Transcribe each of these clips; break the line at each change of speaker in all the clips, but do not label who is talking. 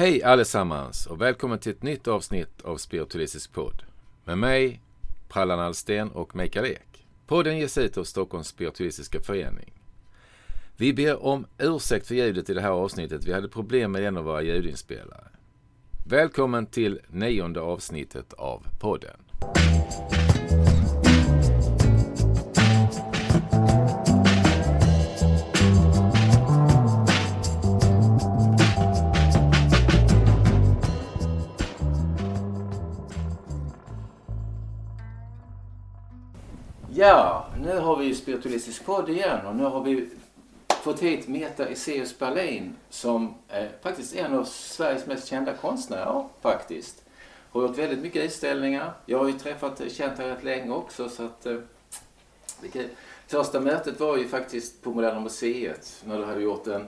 Hej allesammans och välkommen till ett nytt avsnitt av Spiritualistisk podd. Med mig, Prallan Alsten och Mikael Ek. Podden ges ut av Stockholms Spiritualistiska Förening. Vi ber om ursäkt för ljudet i det här avsnittet. Vi hade problem med en av våra ljudinspelare. Välkommen till nionde avsnittet av podden. Ja, nu har vi Spiritualistisk podd igen och nu har vi fått hit Meta Eseus Berlin som är faktiskt en av Sveriges mest kända konstnärer faktiskt. Har gjort väldigt mycket utställningar. Jag har ju träffat, känt henne rätt länge också så att eh, Första mötet var ju faktiskt på Moderna Museet när du hade gjort en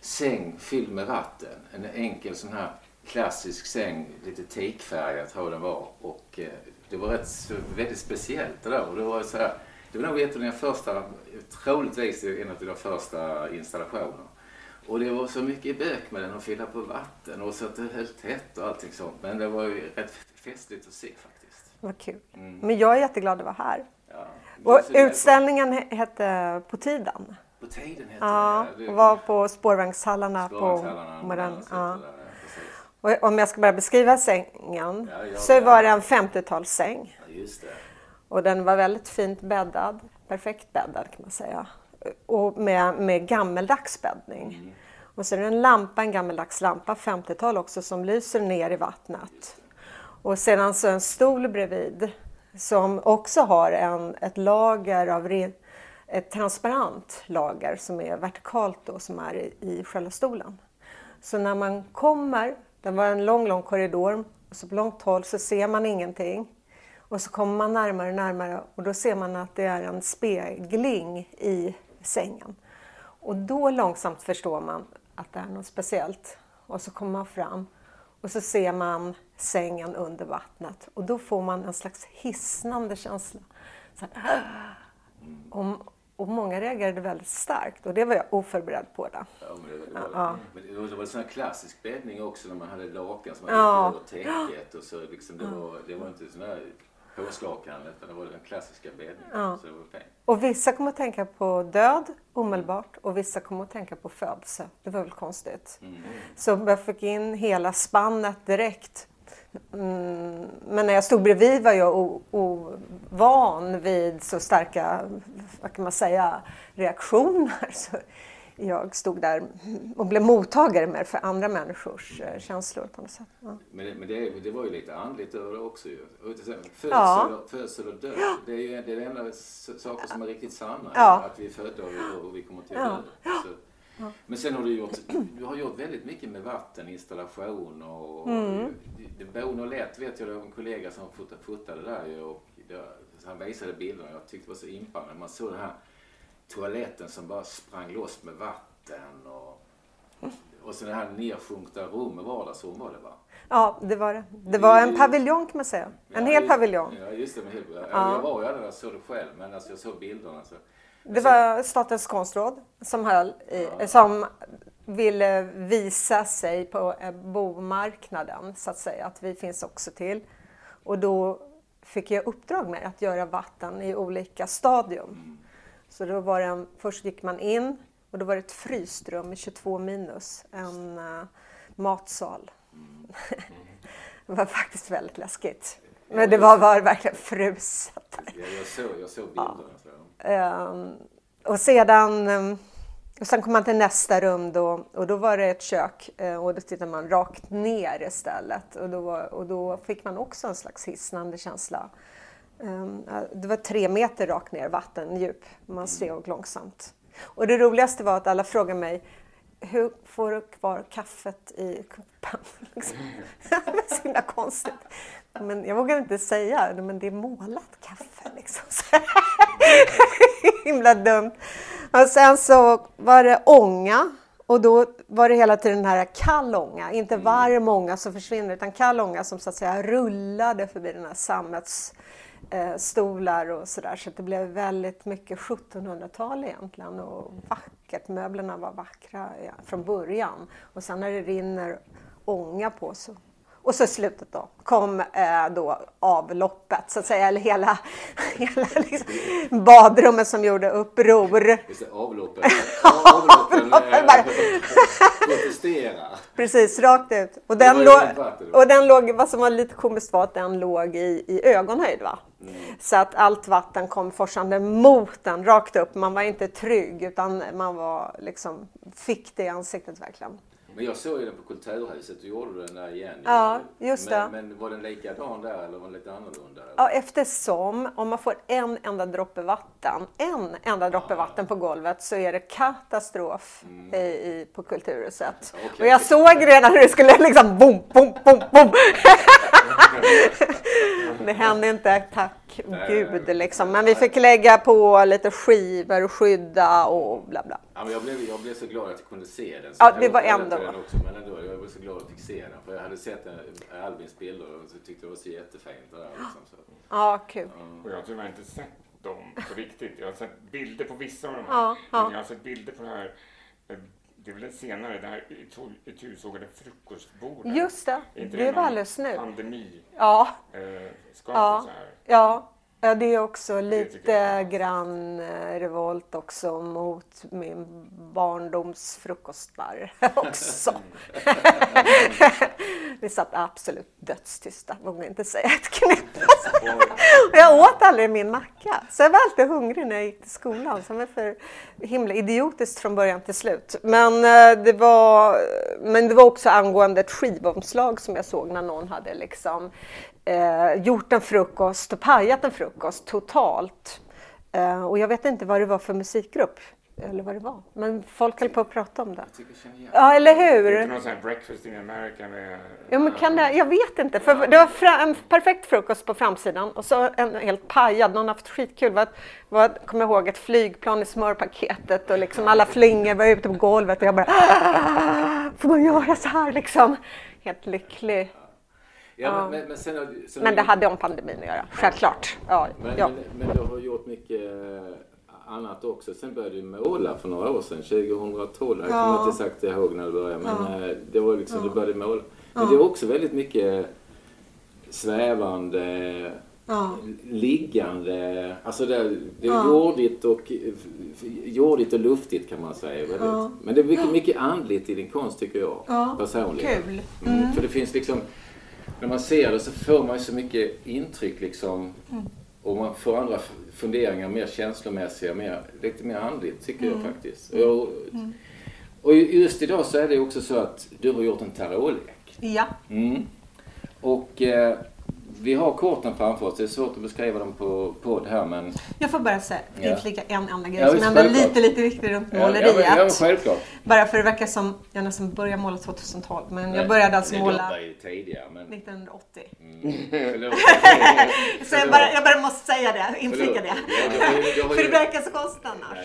säng fylld med vatten. En enkel sån här klassisk säng, lite teakfärgad tror jag den var. Och eh, det var rätt, väldigt speciellt det där. Och det var så här, det var nog ett av dina första, troligtvis en av dina första installationer. Och det var så mycket bök med den att fylla på vatten och så att det höll tätt och allting sånt. Men det var ju rätt festligt att se faktiskt.
Vad kul. Men jag är jätteglad att vara här.
Ja,
Och utställningen he- hette På tiden.
På tiden hette
Ja,
det. det.
och var på spårvagnshallarna på
Spårvagnshallarna,
Modern.
Moderna
Ja. Och om jag ska bara beskriva sängen
Ja, ja,
så var det en 50-talssäng.
Ja.
Och den var väldigt fint bäddad, perfekt bäddad kan man säga. Och med, med gammeldags bäddning.
Mm.
Och så är det en lampa, en gammeldags lampa, 50-tal också, som lyser ner i vattnet. Och sedan så en stol bredvid som också har en, ett lager av re, ett transparent lager som är vertikalt då, som är i, i själva stolen. Så när man kommer, det var en lång, lång korridor, och så på långt håll så ser man ingenting. Och så kommer man närmare och närmare och då ser man att det är en spegling i sängen. Och då långsamt förstår man att det är något speciellt. Och så kommer man fram och så ser man sängen under vattnet och då får man en slags hisnande känsla. Så här, och, och många reagerade väldigt starkt och det var jag oförberedd på. Då.
Ja, men det, var,
Ja.
men det var, det var en sån här klassisk bäddning också när man hade lakan som man
Ja.
över täcket. Och så liksom, det, var, det var inte sån här påslakan utan det var den klassiska bäddningen.
Ja.
Så det var fint.
Och vissa kommer att tänka på död omedelbart och vissa kommer att tänka på födelse. Det var väl konstigt.
Mm.
Så jag fick in hela spannet direkt. Mm, men när jag stod bredvid var jag ovan vid så starka, vad kan man säga, reaktioner. Så jag stod där och blev mottagare med för andra människors eh, känslor på något sätt. Ja.
Men, det, men det, det var ju lite andligt över det också ju. Födsel,
Ja.
födsel och död. Det är ju det, är enda saker som är riktigt sanna.
Ja.
Att vi är födda och vi, och vi kommer till
Ja.
döden. Men sen har du gjort, du har gjort väldigt mycket med vatten, installation och
Mm.
det, det Bono lätt vet jag, det var en kollega som fotade, där ju och det, han visade bilderna jag tyckte det var så impande. Man såg den här toaletten som bara sprang loss med vatten och, och så det här nedsjunkna rummet, vardagsrum var det va?
Ja, det var det. Det var en paviljong kan man säga. En
Ja,
hel paviljong.
Ja, just det. Men helt, ja.
Ja.
Jag var ju aldrig där och såg det själv, men alltså, jag såg bilderna. Så.
Det var Statens konstråd som, höll i, som ville visa sig på bomarknaden, så att säga, att vi finns också till. Och då fick jag uppdrag med att göra vatten i olika stadium. Så då var det en, först gick man in och då var det ett fryst rum i 22 minus, en uh, matsal. det var faktiskt väldigt läskigt. Men det var, var verkligen fruset.
Ja, jag, såg, jag såg bilderna. Så.
Ehm, och sedan ehm, och sen kom man till nästa rum då, och då var det ett kök eh, och då tittade man rakt ner istället och då, var, och då fick man också en slags hisnande känsla. Ehm, det var tre meter rakt ner vattendjup, man steg långsamt. Och det roligaste var att alla frågade mig hur får du kvar kaffet i kuppen? Liksom. det var så himla konstigt. Men jag vågar inte säga, men det är målat kaffe. Liksom. Så himla dumt. Och sen så var det ånga och då var det hela tiden den här kall ånga, inte varm ånga som försvinner utan kall ånga som så att säga rullade förbi den här sammetsstolar och sådär. Så det blev väldigt mycket 1700-tal egentligen och vackert. Möblerna var vackra ja, från början och sen när det rinner ånga på. Så. Och så i slutet då kom eh, då avloppet så att säga, eller hela, hela liksom, badrummet som gjorde uppror.
Just det, avloppen. Avloppen protesterar.
Precis, rakt ut. Och den, låg, och den låg, vad som var lite komiskt var att den låg i, i ögonhöjd. Va?
Mm.
Så att allt vatten kom forsande mot den, rakt upp. Man var inte trygg utan man var liksom, fick det i ansiktet verkligen.
Men jag såg ju den på Kulturhuset, du gjorde den där igen.
Ja, just det.
men, Men var den likadan där eller var den lite annorlunda?
Ja, eftersom om man får en enda droppe vatten, en enda droppe vatten på golvet så är det katastrof i, i, på Kulturhuset.
Mm. Okej.
Och jag såg redan hur det skulle liksom bom, bom, bom, bom. det hände inte, tack gud liksom. Men vi fick lägga på lite skivor och skydda och bla bla.
Ja, men jag, blev, jag blev så glad att jag kunde se den. Så
Ja,
jag
det var ändå-
också, men ändå, jag var så glad att jag fick se den. För jag hade sett den, Albins bilder och så tyckte jag det var så jättefint. Där, liksom, så.
Ja, kul.
Och jag har tyvärr inte sett dem på riktigt. Jag har sett bilder på vissa av de här.
Ja, ja.
Men jag har sett bilder på det här, eh, det är väl senare, det här itu- itusågade frukostbordet.
Just det, det var alldeles nu.
Pandemi,
Ja,
eh,
Ja.
skapelse här.
Ja, ja det är också lite grann eh, revolt också mot min barndoms frukostbar också. Vi satt absolut dödstysta, vågade inte säga ett knäpp. Och jag åt aldrig min macka, så jag var alltid hungrig när jag gick till skolan. Så det var för himla idiotiskt från början till slut. Men, eh, det var, men det var också angående ett skivomslag som jag såg när någon hade liksom, eh, gjort en frukost och pajat en frukost totalt. Eh, och jag vet inte vad det var för musikgrupp, eller vad det var. Men folk höll på att prata om det. Ja, eller
Det är
hur?
inte någon sån här breakfast in America med...
Ja, men kan det, jag vet inte, för det var en perfekt frukost på framsidan och så en helt pajad, någon har haft skitkul. Var, var, kom jag ihåg ett flygplan i smörpaketet och liksom alla flingor var ute på golvet och jag bara "Ah, Får man göra så här liksom? Helt lycklig.
Ja,
Ja.
Men, men, sen, sen
Men det
du-
hade om pandemin att göra, självklart. Ja,
Men,
ja.
men, men du har gjort mycket eh, annat också. Sen började du måla för några år sedan, 2012. Jag kommer
Ja.
inte exakt ihåg när det började, men eh, det var liksom, du började måla. Men det är också väldigt mycket svävande,
Ja.
liggande, alltså det, det är jordigt och, jordigt och luftigt kan man säga.
Ja.
Men det är mycket, mycket andligt i din konst tycker jag
Ja,
personligen.
kul.
Mm. För det finns liksom, när man ser det så får man ju så mycket intryck liksom.
Mm.
Och man får andra funderingar, mer känslomässiga, mer, lite mer andligt tycker
Mm.
jag faktiskt. Och, jag, och just idag så är det också så att du har gjort en tarotlek.
ja.
Mm. Och eh, vi har korten framför oss, det är svårt att beskriva dem på podd här men...
Jag får bara säga,
Ja.
inflika en enda grej
Ja,
som ändå är lite, lite viktig runt
Ja,
måleriet.
Ja, men, ja, men självklart.
Bara för det verkar som jag nästan började måla 2012, men jag började alltså måla
tidigare men...
1980.
Mm, förlåt.
Så jag bara, jag bara måste säga det, inflika det. För det verkar så konstigt annars.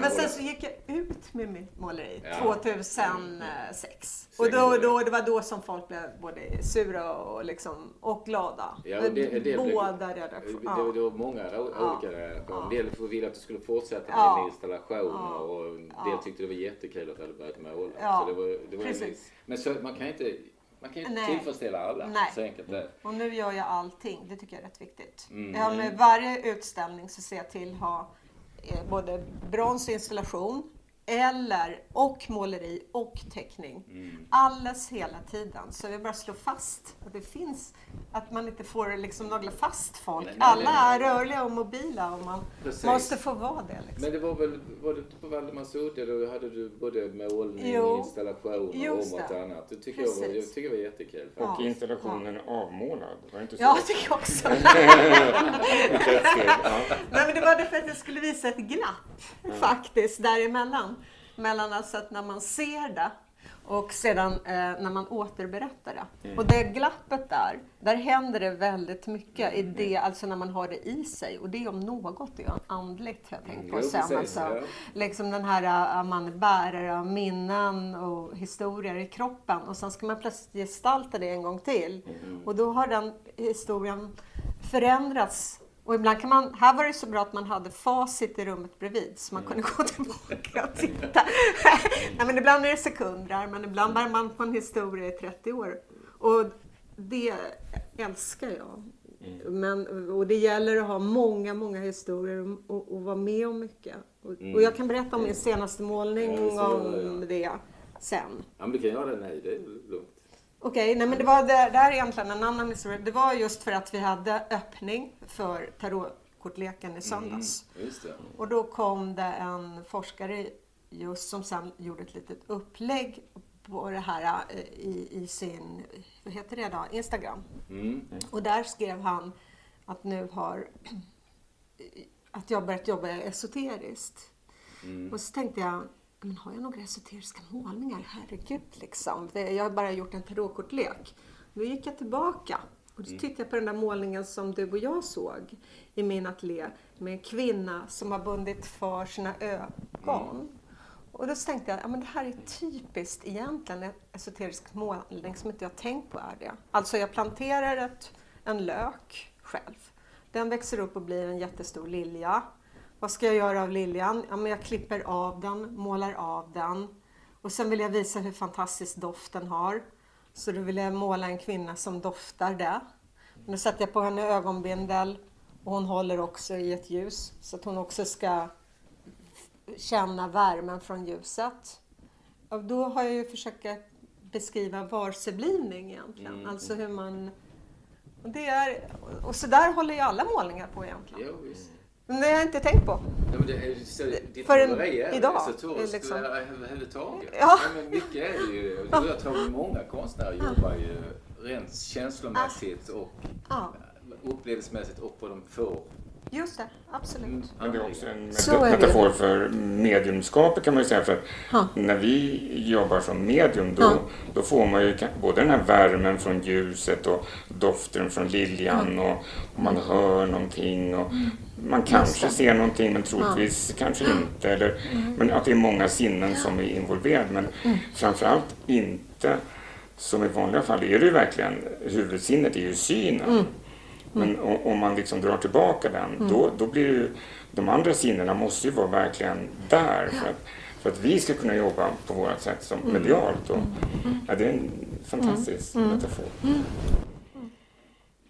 Men sen så gick jag ut med mitt måleri
Ja.
2006. Och då, då, det var då som folk blev både sura och, liksom, och glada.
Ja, och det, det, det,
Båda
det,
redaktionerna.
det, det var många olika reaktioner. En del ville att du skulle fortsätta med
Ja.
din installation
Ja.
och en del tyckte det var jättekul du hade börjat måla.
Ja,
Så det var, det var
precis.
Men så, man kan inte, man kan inte
Nej.
tillfredsställa alla.
Nej.
Så enkelt det.
Och nu gör jag allting. Det tycker jag är rätt viktigt.
Mm.
Jag har med varje utställning så ser jag till att ha eh, både brons installation eller och måleri och teckning.
Mm.
Alles hela tiden. Så vi bara slår fast att det finns, att man inte får liksom nagla fast folk.
Nej, nej,
Alla
nej.
är rörliga och mobila och man
Precis.
måste få vara det. Liksom.
Men det var väl, var det på Valdemarsudde då hade du både målning,
Jo.
installation och
Just
och
det.
annat. Det tycker jag, var, jag tycker det var jättekul.
Ja.
Och installationen avmålad, var inte så?
Ja, det tycker jag också.
ja.
Nej, men det var det för att jag skulle visa ett glapp faktiskt däremellan. Mellan alltså att när man ser det och sedan eh, när man återberättar det.
Mm.
Och det glappet där, där händer det väldigt mycket i det, alltså när man har det i sig. Och det om något är andligt har jag tänkt på
Mm,
sen.
precis,
Alltså,
ja.
Liksom den här eh, man är bärare av minnen och historier i kroppen och sen ska man plötsligt gestalta det en gång till.
Mm.
Och då har den historien förändrats Och ibland kan man, här var det så bra att man hade facit i rummet bredvid så man kunde gå tillbaka och titta. Nej, men ibland är det sekunder, men ibland bär man på en historia i 30 år. Och det älskar jag. Men, och det gäller att ha många, många historier och, och vara med om mycket. Och, och jag kan berätta om min senaste målning om det sen.
Ja, men vi kan göra det nu. Det är lugnt.
Okej, nej men det var det, det här är egentligen en annan historia. Det var just för att vi hade öppning för tarotkortleken i söndags.
Det.
Och då kom det en forskare just som sen gjorde ett litet upplägg på det här eh, i, i sin, vad heter det då, Instagram.
Mm.
Och där skrev han att nu har, att jag börjat jobba esoteriskt. Och så tänkte jag, men har jag några esoteriska målningar? Herregud liksom. Jag har bara gjort en tarotkortlek. Då gick jag tillbaka och då tittade jag på den där målningen som du och jag såg i min ateljé med en kvinna som har bundit för sina ögon. Och då tänkte jag, ja men det här är typiskt egentligen en esoterisk målning som inte jag tänkt på är det. Alltså jag planterar ett, en lök själv. Den växer upp och blir en jättestor lilja. Vad ska jag göra av liljan? Ja, men jag klipper av den, målar av den. Och sen vill jag visa hur fantastisk doft den har. Så då vill jag måla en kvinna som doftar det. Då sätter jag på henne ögonbindel och hon håller också i ett ljus så att hon också ska känna värmen från ljuset. Och då har jag ju försökt beskriva varseblivning egentligen. Alltså hur man... Och, det är, och så där håller ju alla målningar på egentligen.
Jo.
Men det har jag inte tänkt på.
Ja, men det är, så, ditt
För en-
måleri är
idag,
esoteriskt
liksom.
överhuvudtaget.
Ja.
men mycket är det ju. Jag tror många konstnärer jobbar ju rent känslomässigt och
Ja,
upplevelsemässigt och på de få
just det. Absolut.
mm,
Men det är också en
Så
metafor för mediumskapet kan man ju säga. För
Ja.
när vi jobbar som medium då,
Ja.
då får man ju både den här värmen från ljuset och doften från liljan och, och man hör någonting. Och man kanske ser någonting men troligtvis kanske inte. Eller, Men att det är många sinnen som är involverade. Men framförallt inte som i vanliga fall är det ju verkligen huvudsinnet är ju synen. Men o- om man liksom drar tillbaka den, då, då blir ju, de andra sinnena måste ju vara verkligen där för att, för att vi ska kunna jobba på vårt sätt som medialt. Och, ja, det är en fantastisk metafor.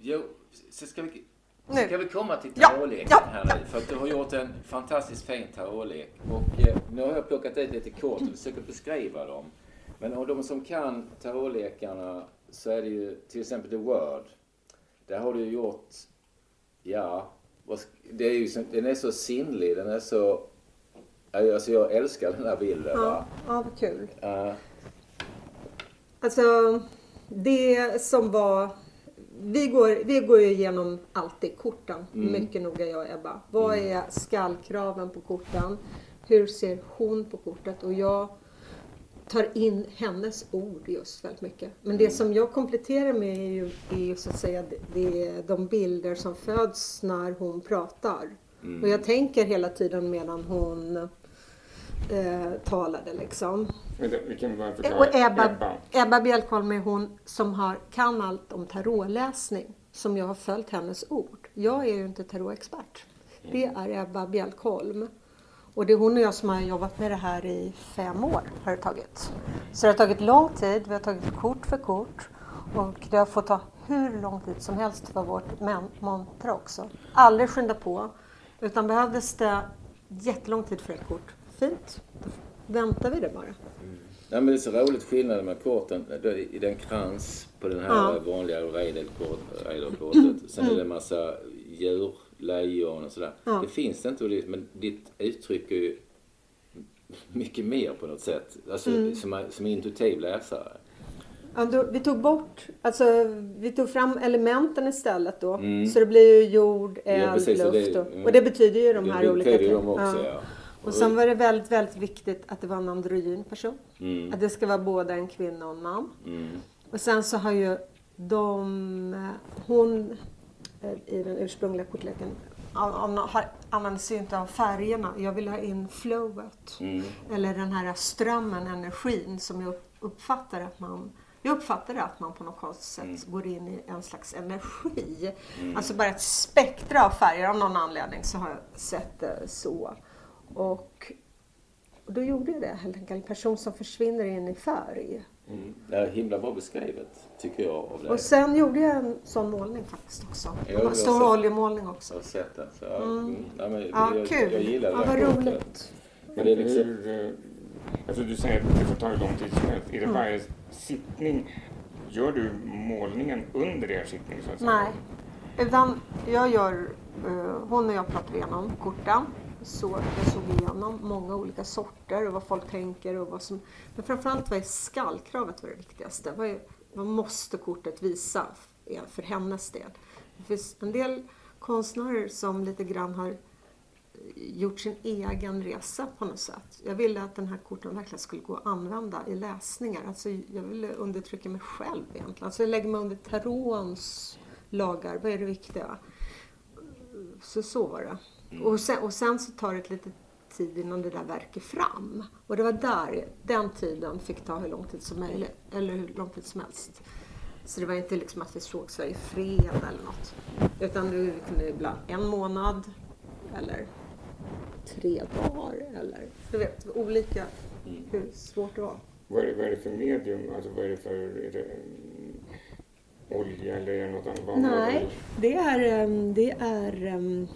Jo, så ska vi,
Nu.
ska vi komma till tarotleken
ja,
här nu. För att du har gjort en fantastiskt fin tarotlek. Och eh, nu har jag plockat ut lite kort och försöker beskriva dem. Men av de som kan tarotlekarna så är det ju till exempel The Word. Där har du ju gjort, ja, det är ju, den är så sinnlig, den är så, alltså jag älskar den här bilden.
Ja,
Va?
ja, vad kul.
Uh,
Alltså, det som var... Vi går, vi går ju igenom alltid korten mycket noga jag och Ebba. Vad är skallkraven på korten? Hur ser hon på kortet? Och jag tar in hennes ord just väldigt mycket. Men det som jag kompletterar med är ju, är ju så att säga det, de bilder som föds när hon pratar. Och jag tänker hela tiden medan hon eh, talade liksom.
Men det- Vi kan bara förklara.
Och Ebba, Ebba Bjelkholm är hon som har, kan allt om tarotläsning. Som jag har följt hennes ord. Jag är ju inte tarotexpert. Det är Ebba Bjelkholm. Och det är hon och jag som har jobbat med det här i fem år. Har det tagit. Så det har tagit lång tid. Vi har tagit kort för kort. Och det har fått ta hur lång tid som helst för vårt man- mantra också. Aldrig skynda på. Utan behövdes det jättelång tid för ett kort. Fint. Då väntar vi det bara.
Nej, men det är så roligt skillnaden med korten. Då är- I den krans på den här
Ja.
vanliga Raider-kort- Raider-kortet. Sen är det en massa djur, lejon och sådär.
Ja.
Det finns det inte, det- men ditt uttrycker ju mycket mer på något sätt. Alltså som, som intuitiv läsare.
Ja, då, vi tog bort, alltså vi tog fram elementen istället då.
Mm.
Så det blir ju jord,
Ja,
eld,
precis, och
luft
det-
och,
mm.
och det betyder ju de
Det
här olika
betyder ju
ting.
de också, ja.
Och sen var det väldigt, väldigt viktigt att det var en androgyn person.
Mm.
Att det ska vara både en kvinna och en man.
Mm.
Och sen så har ju de, hon i den ursprungliga kortleken använder sig inte av färgerna. Jag vill ha in flowet.
Mm.
Eller den här strömmen, energin som jag uppfattar att man... jag uppfattar det att man på något konstigt sätt
Mm.
går in i en slags energi. Alltså bara ett spektra av färger av någon anledning så har jag sett det så. Och och då gjorde jag det helt enkelt. En person som försvinner in i färg.
Mm. Det är himla bra beskrivet, tycker jag. Av det.
Och sen gjorde jag en sån målning faktiskt också. En stor
sett.
oljemålning också.
Jag har sett den. Så, ja, mm. Nej, men,
Ja,
jag,
kul.
Jag gillar
ja,
den
vad roligt.
Men det är liksom,
Hur, eh, alltså du säger att det får ta hur lång tid som helst. Är
Mm.
det varje sittning, gör du målningen under er sittning så att säga?
Nej, utan jag gör, eh, hon och jag pratar igenom korten. Så jag såg igenom många olika sorter och vad folk tänker och vad som... Men framförallt vad är skallkravet var det viktigaste. Vad, är, vad måste kortet visa för hennes del? Det finns en del konstnärer som lite grann har gjort sin egen resa på något sätt. Jag ville att den här korten verkligen skulle gå att använda i läsningar. Alltså jag ville undertrycka mig själv egentligen. Alltså jag lägger mig under tarons lagar. Vad är det viktiga? Så så var det. Och, sen, och sen så tar det ett litet tid innan det där verkar fram. Och det var där, den tiden fick ta hur lång tid som möjligt. Eller hur lång tid som helst. Så det var inte liksom att vi sågs varje fredag eller något. Utan det kunde ibland en månad eller tre dagar eller du vet, olika hur svårt det var.
Vad är, vad är det för medium? Alltså vad är det för... Är det, mm, olja eller något annat?
Nej, det är, ehm, det är ehm,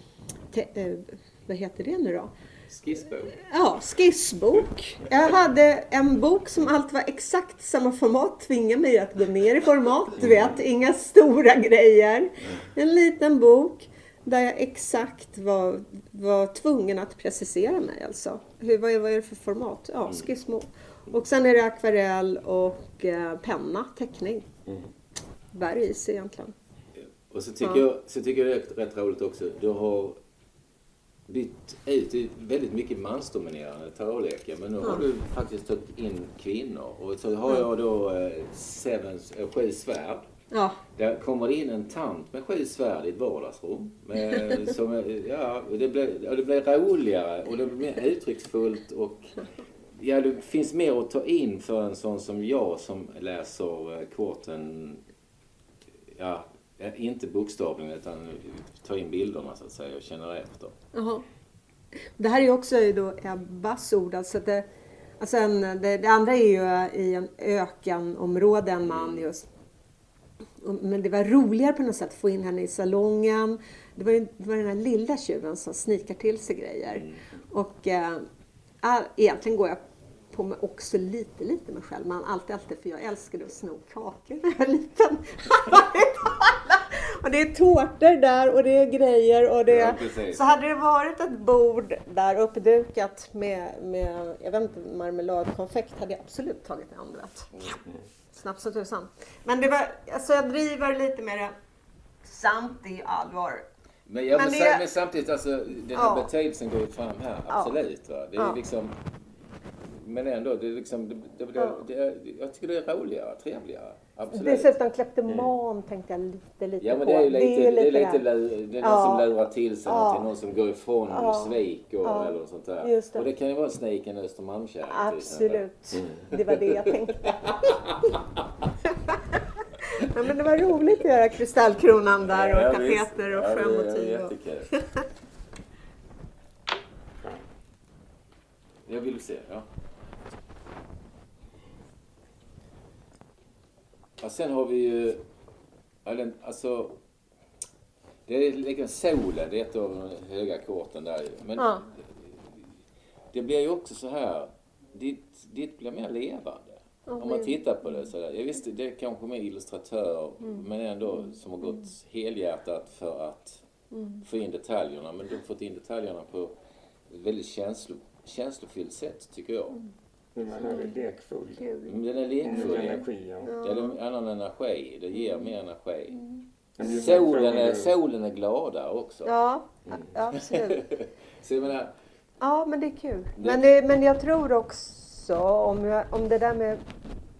te, eh, vad heter det nu då?
skissbok.
Ja, skissbok. Jag hade en bok som allt var exakt samma format, tvingade mig att gå ner i format. Du vet, inga stora grejer. En liten bok där jag exakt var, var tvungen att precisera mig alltså. Hur, vad, är, vad är det för format? Ja, skissbok. Och sen är det akvarell och eh, penna, teckning. Berg i sig egentligen.
Och så tycker, jag, så tycker jag det är rätt roligt också. Du har bytt ut i väldigt mycket mansdominerande tarotlekar. Men nu har du faktiskt tagit in kvinnor. Och så har jag då eh, sevens, eh, sju svärd.
Ja,
Där kommer det in en tant med sju svärd i ett vardagsrum. Med, som, är- ja, det blir, och det blir roligare och det blir mer uttrycksfullt. Och, ja, det finns mer att ta in för en sån som jag som läser eh, korten, ja, inte bokstavligen utan ta in bilderna så att säga och känner efter.
Jaha. Det här är ju också då Ebbas ord. Alltså det, alltså en, det, det andra är ju i en ökenområde, en man just. Och- Men det var roligare på något sätt att få in henne i salongen. Det var, ju, det var den här lilla tjuven som snikar till sig grejer. Och äh, egentligen går jag på mig också lite, lite mig själv. Men alltid, alltid, för jag älskade att sno kakor när jag var liten. och det är tårtor där och det är grejer och det
Ja.
Så hade det varit ett bord där uppdukat med, med jag vet inte, marmeladkonfekt hade jag absolut tagit en, du vet. Snabbt som tusan. Men det var, alltså jag driver lite med det samt i allvar.
Men, ja, men,
Men det-
men samtidigt, alltså, den här
Ja.
betydelsen går ju fram här, absolut. Va? Det är
Ja.
liksom, men ändå, det är liksom, det, det, det,
Ja.
det, är- jag tycker det är roligare, trevligare. Absolut.
Dessutom kleptoman tänkte jag lite, lite
Ja men
på.
det är ju lite, det är lite,
det
lur, det är någon
Ja.
som lurar till sig
Ja.
någon som går ifrån
Ja.
svek och,
Ja.
eller sånt där.
Just det.
Och det kan ju vara Sniken Östermalmskärring.
Absolut. Det var det jag tänkte. ja, men det var roligt att göra kristallkronan där och
Ja, visst.
tapeter och
Ja, det
sjömotiv. och-
Jättekul. Jag vill se, ja. Ja. Sen har vi ju, alltså, det är liksom solen, det är ett av de höga korten där. Men
Ja.
det blir ju också så här, ditt, ditt blir mer levande. Om man tittar på det sådär. Jag visste, det är kanske med illustratör, men ändå som har gått helhjärtat för att få in detaljerna. Men du har fått in detaljerna på ett väldigt känslo, känslofyllt sätt, tycker jag.
Men man är lekfull.
Kul.
Men Den är lekfull.
Mm, energi, ja.
Ja, det är en annan energi. Det ger mer energi.
Den
Solen är, solen är gladare också.
Ja, absolut.
Så jag menar,
Ja, men det är kul.
Det-
Men, det, men jag tror också om, jag, om det där med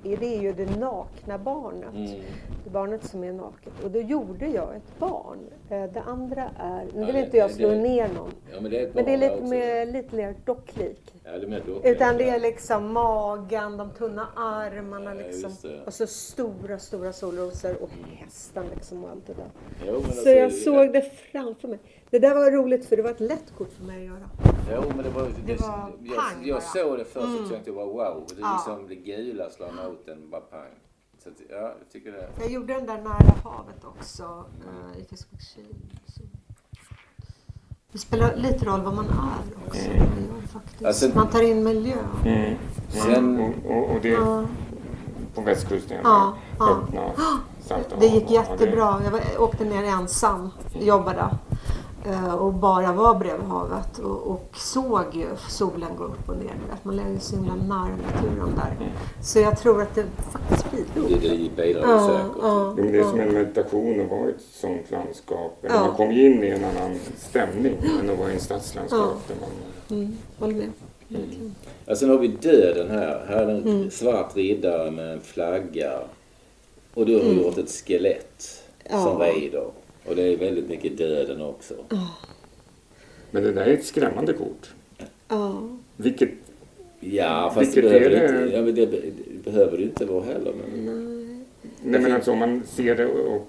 det är ju det nakna barnet.
Mm.
Det barnet som är naket. Och då gjorde jag ett barn. Eh, Det andra är, nu
Ja,
vill
det-
inte jag slå
det-
ner någon.
Ja, men det är
Men det är lite mer, lite mer docklik.
Ja, det mer dock.
Utan det är liksom magen, de tunna armarna
Ja,
liksom. Och så stora, stora solrosor och hästen liksom och allt det där.
Jo,
Så
alltså,
jag såg det framför mig. Det där var roligt för det var ett lätt kort för mig att göra.
Jo, men det var... Det,
Det var
jag,
pang
jag såg det först och tänkte jag bara wow. Det är
Ja.
liksom det gula slår emot den bara pang. Så att, ja, jag tycker det.
Jag gjorde den där nära havet också eh, i Fiskviks Så. Det spelar lite roll vad man är också. Det faktiskt.
Alltså-
man tar in miljö.
Mm.
Sen-
Och, och, och det
Ja.
på västkusten,
Ja, ja.
öppna salta
Det gick
Ja,
jättebra. Jag var, åkte ner ensam, jobbade och bara var bredvid havet och, och såg ju solen gå upp och ner. Vet, Man ju så himla nära naturen där. Så jag tror att det faktiskt
Det,
bidrog.
det bidrar ju
Ja,
säkert.
ja,
det är som
ja.
en meditation att vara i ett sånt landskap.
Ja.
Man kommer ju in i en annan stämning än att vara i en stadslandskap. Där man,
Mm, håller med. Verkligen.
Ja, sen har vi döden här. Här är en
Mm.
svart riddare med en flagga. Och du har gjort ett skelett
Ja.
som rider. Och det är väldigt mycket döden också.
men det där är ett skrämmande kort.
Ja.
Vilket,
Ja, fast det
Vilket
behöver,
är
det
det?
inte, ja, men det, det behöver det inte vara heller. Men,
nej men alltså om man ser det och,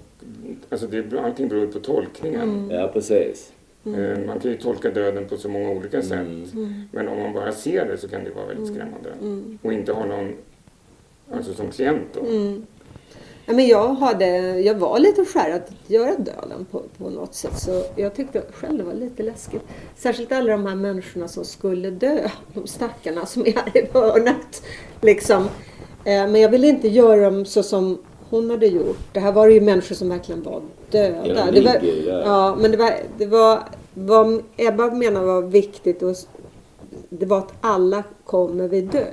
alltså det, allting beror på tolkningen.
Ja, precis.
Eh, Man kan ju tolka döden på så många olika sätt.
Mm.
Men om man bara ser det så kan det vara väldigt skrämmande. Och inte ha någon, alltså som klient då.
Ja, men jag, hade, jag var lite skärrad att göra döden på, på något sätt. Så jag tyckte själv det var lite läskigt. Särskilt alla de här människorna som skulle dö. De stackarna som är här i hörnet. Liksom. Eh, Men jag ville inte göra dem så som hon hade gjort. Det här var ju människor som verkligen var döda. Det var, ja, men det var, det var vad Ebba menar var viktigt. Och, det var att alla kommer vi dö.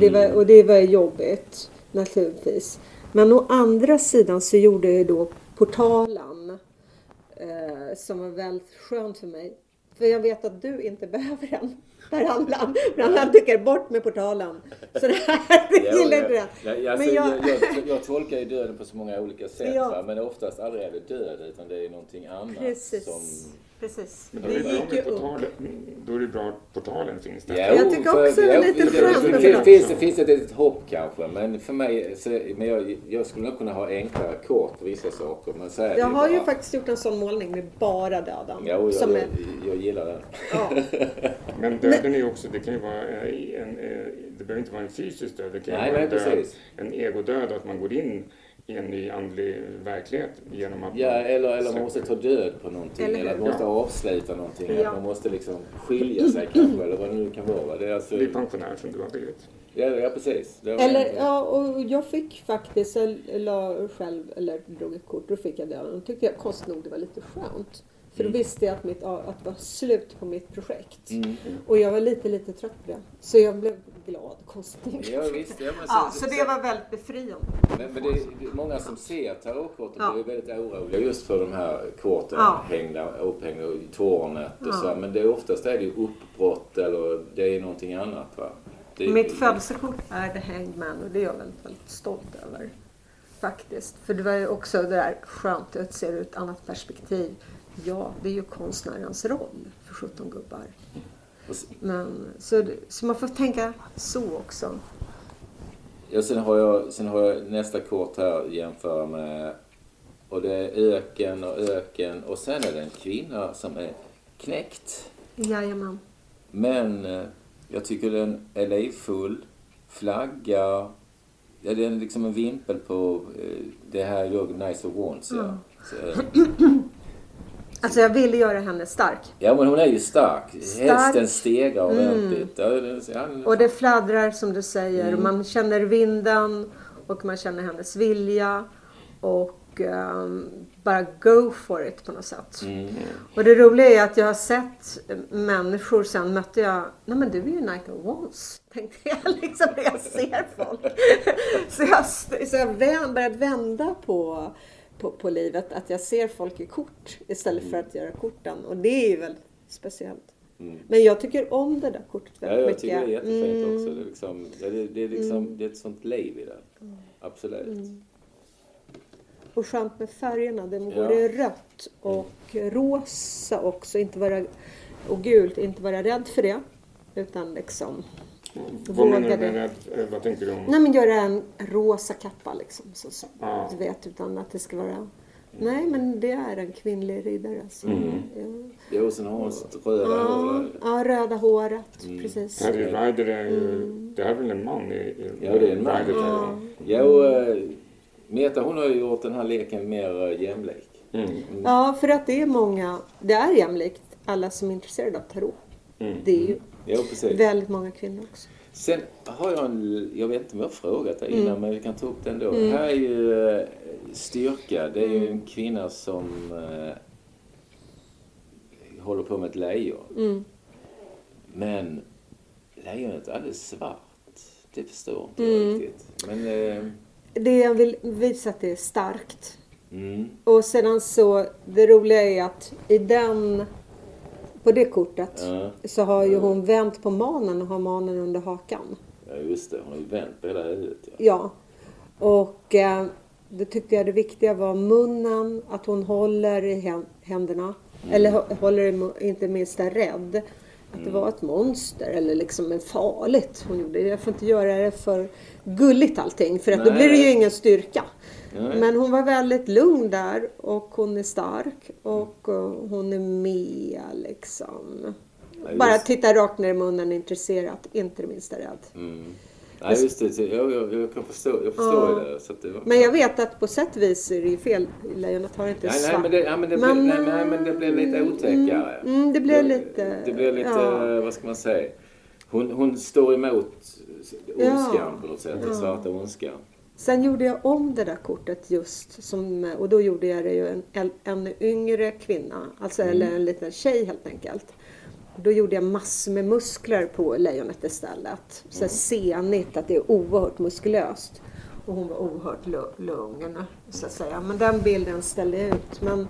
Det var, och det var jobbigt naturligtvis. Men å andra sidan så gjorde jag då portalen eh, som var väldigt skönt för mig. För jag vet att du inte behöver den. Men han tycker bort med portalen. Så det här gillar inte det.
Ja, alltså,
Men
jag...
jag-
Jag, jag, jag tolkar ju döden på så många olika sätt.
Ja.
Men oftast aldrig är det död utan det är någonting annat.
Precis.
Som,
Precis.
Men då
Det
är det bra
gick ju
med
upp.
portalen, då är det bra att portalen finns där.
Ja,
Jag tycker också det är lite
det-
skönt
det,
med
finns,
det.
finns, det finns ett litet hopp kanske. Men för mig, så, men jag, jag skulle nog kunna ha enklare kort på vissa saker. Men så det
Jag har ju
bara.
faktiskt gjort en sån målning med bara döden.
Ja, jag,
som är,
jag, jag gillar den.
ja.
Men döden är ju också, det kan ju vara eh, en, eh, det behöver inte vara en fysisk död. Det kan ju vara en, död, en egodöd, att man går in i en ny andlig verklighet genom att
Ja, eller, eller man måste ta död på någonting.
Eller
Eller, man måste avsluta någonting.
Ja.
Man måste liksom skilja sig kanske. Eller vad det nu kan vara. Det är alltså,
bli pensionär som du har blivit.
ja, ja, precis. Det var
Eller, ja, och jag fick faktiskt, jag la själv, eller drog ett kort, då fick jag döden. Då tyckte jag konstigt nog det var lite skönt. För då visste jag att, mitt, att det var slut på mitt projekt.
Mm.
Och jag var lite, lite trött på det. Så jag blev glad, konstigt.
Ja, visst. Ja, men,
Ja, så det var väldigt befriande.
Men, men det är många som ser tarotkorten
Ja.
blir väldigt oroliga just för de här korten
Ja.
hängda, upphängda i tornet och
Ja.
så. Men det är oftast är det uppbrott eller det är någonting annat va. Det,
Mitt födelsekort är The Hanged Man och det är jag väldigt, väldigt stolt över. Faktiskt. För det var ju också det där skönt att se ur ett annat perspektiv. Ja, det är ju konstnärens roll för 17 gubbar. Men, så, så man får tänka så också.
Ja, sen har, jag, sen har jag nästa kort här jämföra med och det är öken och öken och sen är det en kvinna som är knäckt.
Jajamän.
Men eh, jag tycker den är livfull. Flagga. Ja, det är liksom en vimpel på eh, det här jag Nice of Wands. Ja. Eh,
Alltså jag ville göra henne stark.
ja, men hon är ju stark.
Stark.
Hästen stegar ordentligt. Ja,
Och det fladdrar som du säger.
Mm.
Man känner vinden och man känner hennes vilja. Och ehm, bara go for it på något sätt.
Mm.
Och det roliga är att jag har sett människor, sen mötte jag, nej men du är ju Night of Wands. Tänkte jag liksom när jag ser folk. så jag, så jag vänd, börjat vända på, på, på livet. Att jag ser folk i kort istället för att göra korten. Och det är ju väldigt speciellt. Men jag tycker om det där kortet
Ja,
väldigt
jag
mycket.
tycker det är jättefint
Mm.
också. Det är, liksom, det, är, det, är liksom, det är ett sånt liv i det. Absolut.
Och skönt med färgerna. Den
Ja.
går i rött och rosa också. Inte vara, och gult. Inte vara rädd för det. Utan liksom
Vad menar du med? Eh, Vad tänker du om?
Nej men göra en rosa kappa liksom. Så, så,
Ja.
Du vet utan att det ska vara... Nej men det är en kvinnlig riddare. Alltså. Ja.
Jo, sen har hon sitt röda
Ja,
hår.
ja, röda håret. Precis.
Harry Ryder är ju,
Mm.
det här är väl en man i, i
Ja, det är en man.
Ryder,
Ja. Jo, eh, Meta hon har ju gjort den här leken mer eh, jämlik.
Mm.
Ja, för att det är många... Det är jämlikt. Alla som är intresserade av tarot.
Mm.
Det är ju
Jo, precis.
väldigt många kvinnor också.
Sen har jag en, jag vet inte om jag har frågat
Mm.
innan men vi kan ta upp den då. Här är ju eh, styrka, det är ju
Mm.
en kvinna som eh, håller på med ett lejon.
Mm.
Men lejonet är alldeles svart. Det förstår inte
Mm.
jag riktigt. Men, eh,
Det jag vill visa att det är starkt.
mm,
Och sedan så, det roliga är att i den, på det kortet
ja,
så har ju hon vänt på manen och har manen under hakan.
ja, just det. Hon har ju vänt på hela huvudet. Ja.
Ja. Och eh, det tyckte jag det viktiga var munnen, att hon håller i hän- händerna. Eller hå- håller i, inte minst är rädd. Att det var ett monster eller liksom en farligt hon gjorde. Jag får inte göra det för gulligt allting för att då blir det ju ingen styrka. Men hon var väldigt lugn där och hon är stark och eh, hon är med liksom.
Ja,
Bara tittar rakt ner i munnen intresserat, inte det minsta rädd.
Mm. Nej, just det. Jag, jag, jag kan förstå, jag förstår
Ja.
det. Så att det var...
Men jag vet att på sätt och vis är det ju fel. Lejonet har inte
Nej,
svart.
nej, men det, ja, men det,
Men,
blir, nej, nej, men det blir lite otäckare.
Mm, det blir lite...
Det blir lite,
Ja.
vad ska man säga? Hon, hon står emot ondskan
Ja.
på något sätt, den svarta ondskan.
Sen gjorde jag om det där kortet just som, och då gjorde jag det ju en, en yngre kvinna, alltså
Mm.
eller en liten tjej helt enkelt. Då gjorde jag massor med muskler på lejonet istället. Så
Mm.
senigt, att det är oerhört muskulöst. Och hon var oerhört lu- lugn, så att säga. Men den bilden ställde jag ut. Men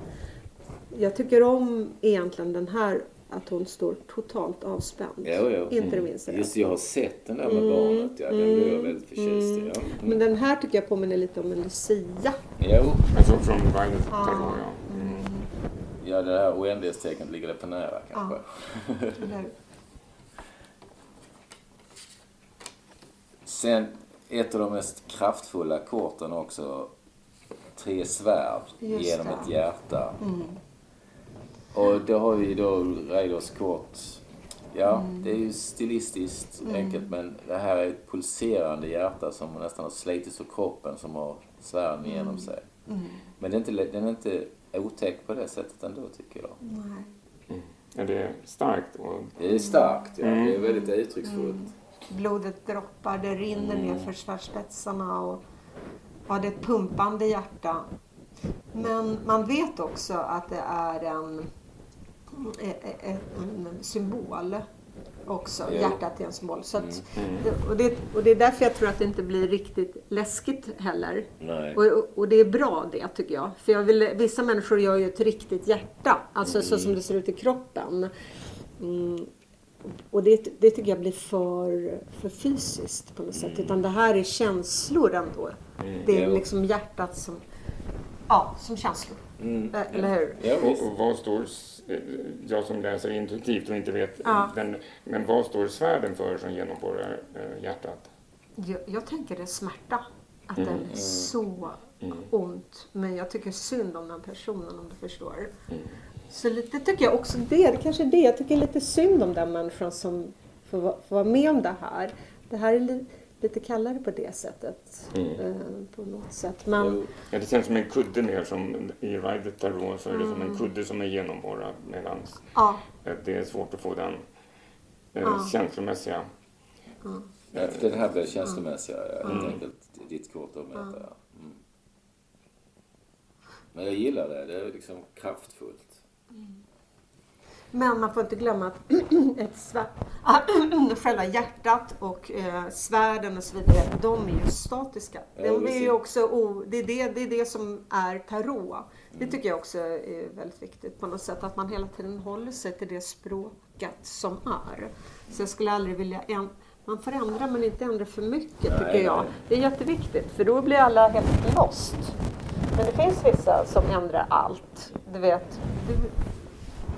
jag tycker om egentligen den här, att hon står totalt avspänd.
Jo, jo.
Inte det minsta.
Just jag har sett den där med barnet, ja. Den blev jag väldigt förtjust i. Ja.
Mm. Men den här tycker jag påminner lite om en lucia.
Jo,
Alltså från Tarot, ja. Mm.
ja det här oändlighetstecknet ligger det för nära kanske.
Eller?
Sen ett av de mest kraftfulla korten också. Tre svärd
Just
genom
det.
ett hjärta. Och då har vi då Raiders kort. Ja, det är ju stilistiskt enkelt men det här är ett pulserande hjärta som nästan har slitits ur kroppen som har svärden igenom sig. Men det är inte, den är inte otäck på det sättet ändå tycker jag.
Nej.
Är det starkt? Och,
Det är starkt, ja. Det är väldigt uttrycksfullt.
Blodet droppar, det rinner ner för svärdspetsarna och ja, det är ett pumpande hjärta. Men man vet också att det är en, en, en symbol också.
Jo.
Hjärtat är en symbol. Så att, det, och, det, och det är därför jag tror att det inte blir riktigt läskigt heller. Och, och- det är bra det tycker jag. För jag vill, vissa människor gör ju ett riktigt hjärta. Alltså så som det ser ut i kroppen. Mm. Och det, det tycker jag blir för, för fysiskt på något sätt. Utan det här är känslor ändå. Det är
Ja.
liksom hjärtat som, ja, som känslor.
Mm.
Eller hur?
Ja,
och, och vad står, eh, jag som läser intuitivt och inte vet,
Ja.
den, men vad står svärden för som genomborrar eh, hjärtat?
Jag, jag tänker det är smärta. Att det är så ont. Men jag tycker synd om den personen om du förstår. Så lite tycker jag också det. Det kanske är det. Jag tycker lite synd om den människan som får, får vara med om det här. Det här är li, lite kallare på det sättet. Eh, på något sätt. Men.
Ja, det känns som en kudde mer som i Rider Tarot så är det som en kudde som är genomborrad medan
ja,
det är svårt att få den eh,
Ja.
känslomässiga.
Ja, för den här blev känslomässiga, ja, helt enkelt. Ditt kort och Meta, ja. Mm. Men jag gillar det. Det är liksom kraftfullt.
Men man får inte glömma att ett svärd, själva hjärtat och eh, svärden och så vidare, de är ju statiska. De är ju också o, det, är det, det är det som är tarot. Det tycker jag också är väldigt viktigt på något sätt, att man hela tiden håller sig till det språket som är. Så jag skulle aldrig vilja ändra man får ändra men inte ändra för mycket tycker
Nej,
jag.
nej.
Det är jätteviktigt för då blir alla helt lost. Men det finns vissa som ändrar allt. Du vet, du,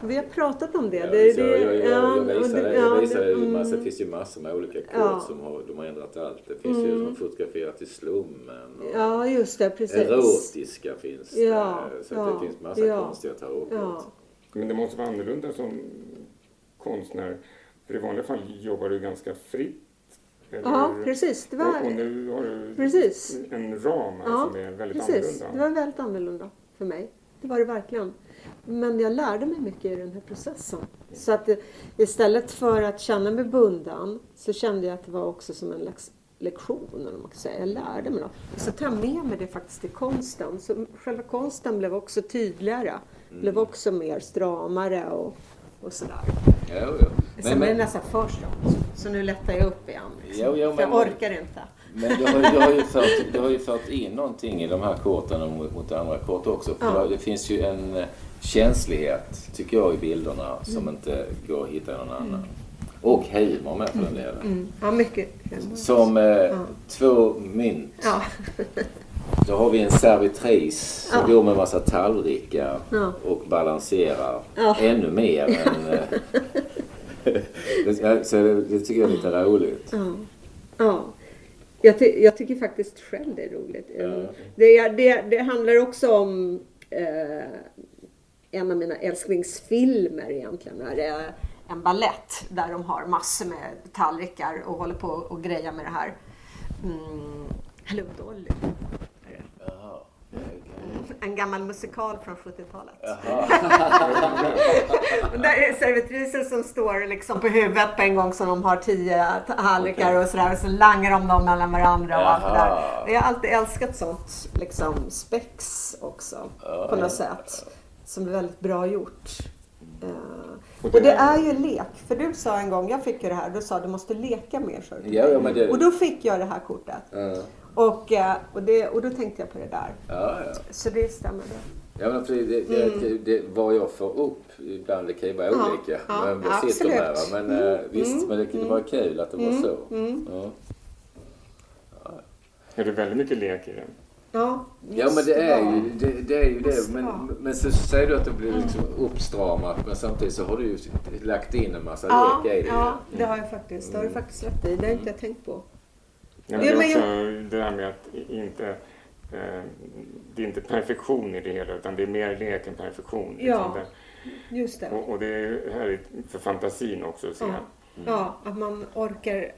vi har pratat om det.
Ja,
det,
så
det
jag, jag, jag,
ja,
jag
det-
det. Jag
det-
det.
mm.
Det finns ju massor med olika kort
Ja.
som har, de har ändrat allt. Det finns ju som fotograferat i slummen. Och
Ja, just det. Precis.
erotiska finns det.
Ja,
Så
ja,
det finns massa
ja.
konstiga tarotkort.
Ja.
Men det måste vara annorlunda som konstnär. För i vanliga fall jobbar du ganska fritt. eller
ja, precis. Det
Och, och
var,
nu har du
Precis.
en ram här
Ja,
som är väldigt
precis. Det
annorlunda.
var väldigt annorlunda för mig. Det var det verkligen. Men jag lärde mig mycket i den här processen. Så att eh, istället för att känna mig bunden så kände jag att det var också som en lektion. Eller man kan säga. Jag lärde mig något. Så tar jag med mig det faktiskt till konsten. Så själva konsten blev också tydligare. Blev också mer stramare och, och sådär.
Jo, jo.
Sen
Men,
blev det
men,
nästan för stramt. Så nu lättar jag upp igen. liksom.
Jo, jo,
För jag
men-
orkar inte.
men du, har, du, har ju fört, du har ju fört in någonting i de här korten mot, mot andra kort också. För
Ja.
Det finns ju en eh, känslighet, tycker jag, i bilderna som
Mm.
inte går att hitta i någon annan. Och humor med för den delen.
Mm. Ja, mycket.
Som eh,
Ja.
två mynt.
Ja.
Då har vi en servitris som
Ja.
går med massa tallrikar
Ja.
och balanserar
Ja.
ännu mer än... eh, så det, det tycker jag är lite roligt.
Ja. ja. Jag, ty- jag tycker faktiskt själv det är roligt. Det, det, det handlar också om eh, en av mina älsklingsfilmer egentligen. Är en ballett där de har massor med tallrikar och håller på och grejar med det här. Mm. Hello Dolly.
Jaha.
En gammal musikal från 70-talet.
Jaha.
Men Där är servitrisen som står liksom på huvudet på en gång som de har tio tallrikar och sådär. Och så langar de dem mellan varandra och allt det där.
Jaha.
Jag har alltid älskat sånt liksom spex också.
Ja,
på
ja,
något sätt. Som är väldigt bra gjort. Eh,
Och
och
det är-
ju lek. För du sa en gång, jag fick ju det här, du sa du måste leka mer. till
Ja, ja, men det...
Och då fick jag det här kortet.
Ja,
Och, eh, och, det, och då tänkte jag på det där.
ja. ja.
Så det stämmer. Det.
Ja, men för det, det, det, det, vad jag får upp ibland, det kan ju vara
Mm. Ja,
olika.
ja,
men jag sitter
absolut.
med, va. men eh, visst,
Mm,
men det, det var kul att det var så.
Mm.
Ja.
Är det väldigt mycket lek i den?
Ja,
Ja men det är ju det. det, är ju det. Men, men så säger du att det blir liksom uppstramat men samtidigt så har du ju lagt in en massa
Ja,
lek i det.
ja, det har jag faktiskt. Det har du faktiskt rätt i. Det har inte jag tänkt på.
Ja, men det är också det där med att inte... Eh, det är inte perfektion i det hela utan det är mer lek än perfektion.
Ja.
liksom.
Just
Det-
det.
Och, och det är härligt för fantasin också att se.
Ja. ja, att man orkar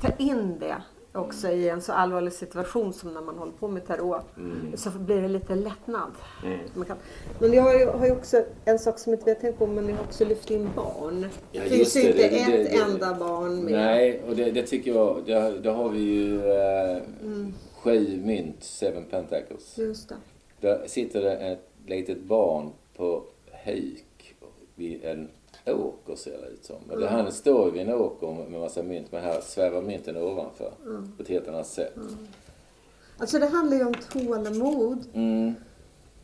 ta in det också i en så allvarlig situation som när man håller på med tarot. Så blir det lite lättnad.
Mm.
Kan. Men jag har ju, har ju också en sak som inte vi har tänkt på, men jag har också lyft in barn.
Ja,
det finns ju inte
Det- det-
ett
det-
enda barn med.
Nej, och det, tycker jag, det, det har vi ju eh,
Mm.
sju mynt, seven pentacles.
Just det.
Där sitter det ett litet barn på huk vid en åker ser det ut som. Men det, han står ju vid en åker med massa mynt men här svävar mynten ovanför på ett helt annat sätt.
Alltså det handlar ju om tålamod.
Mm.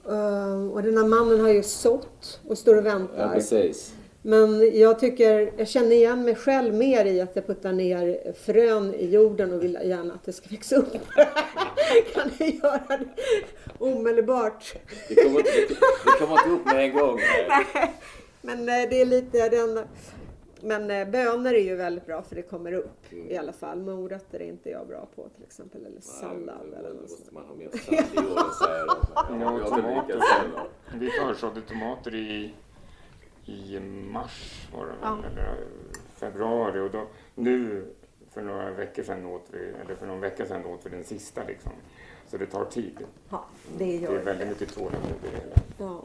Eh, och den här mannen har ju sått och står och
Ja,
väntar.
precis.
Men jag tycker, jag känner igen mig själv mer i att jag puttar ner frön i jorden och vill gärna att det ska växa upp. kan jag göra det omedelbart?
Det kommer, det, det kommer inte upp med en gång. Nej.
Men eh, det är lite den... Men eh, bönor är ju väldigt bra för det kommer upp
Mm.
i alla fall. Morötter är inte jag bra på till exempel. Eller sallad eller
Då
något sånt.
måste man ha mer sand i säger de.
Ja, tomater.
heller.
Vi försådde tomater i, i mars var det väl,
Ja.
eller februari och då, nu för några veckor sedan åt vi, eller för någon vecka sedan åt vi den sista liksom. Så det tar tid.
Ja, det
Det
gör
är väldigt mycket tålamod i det hela.
Ja.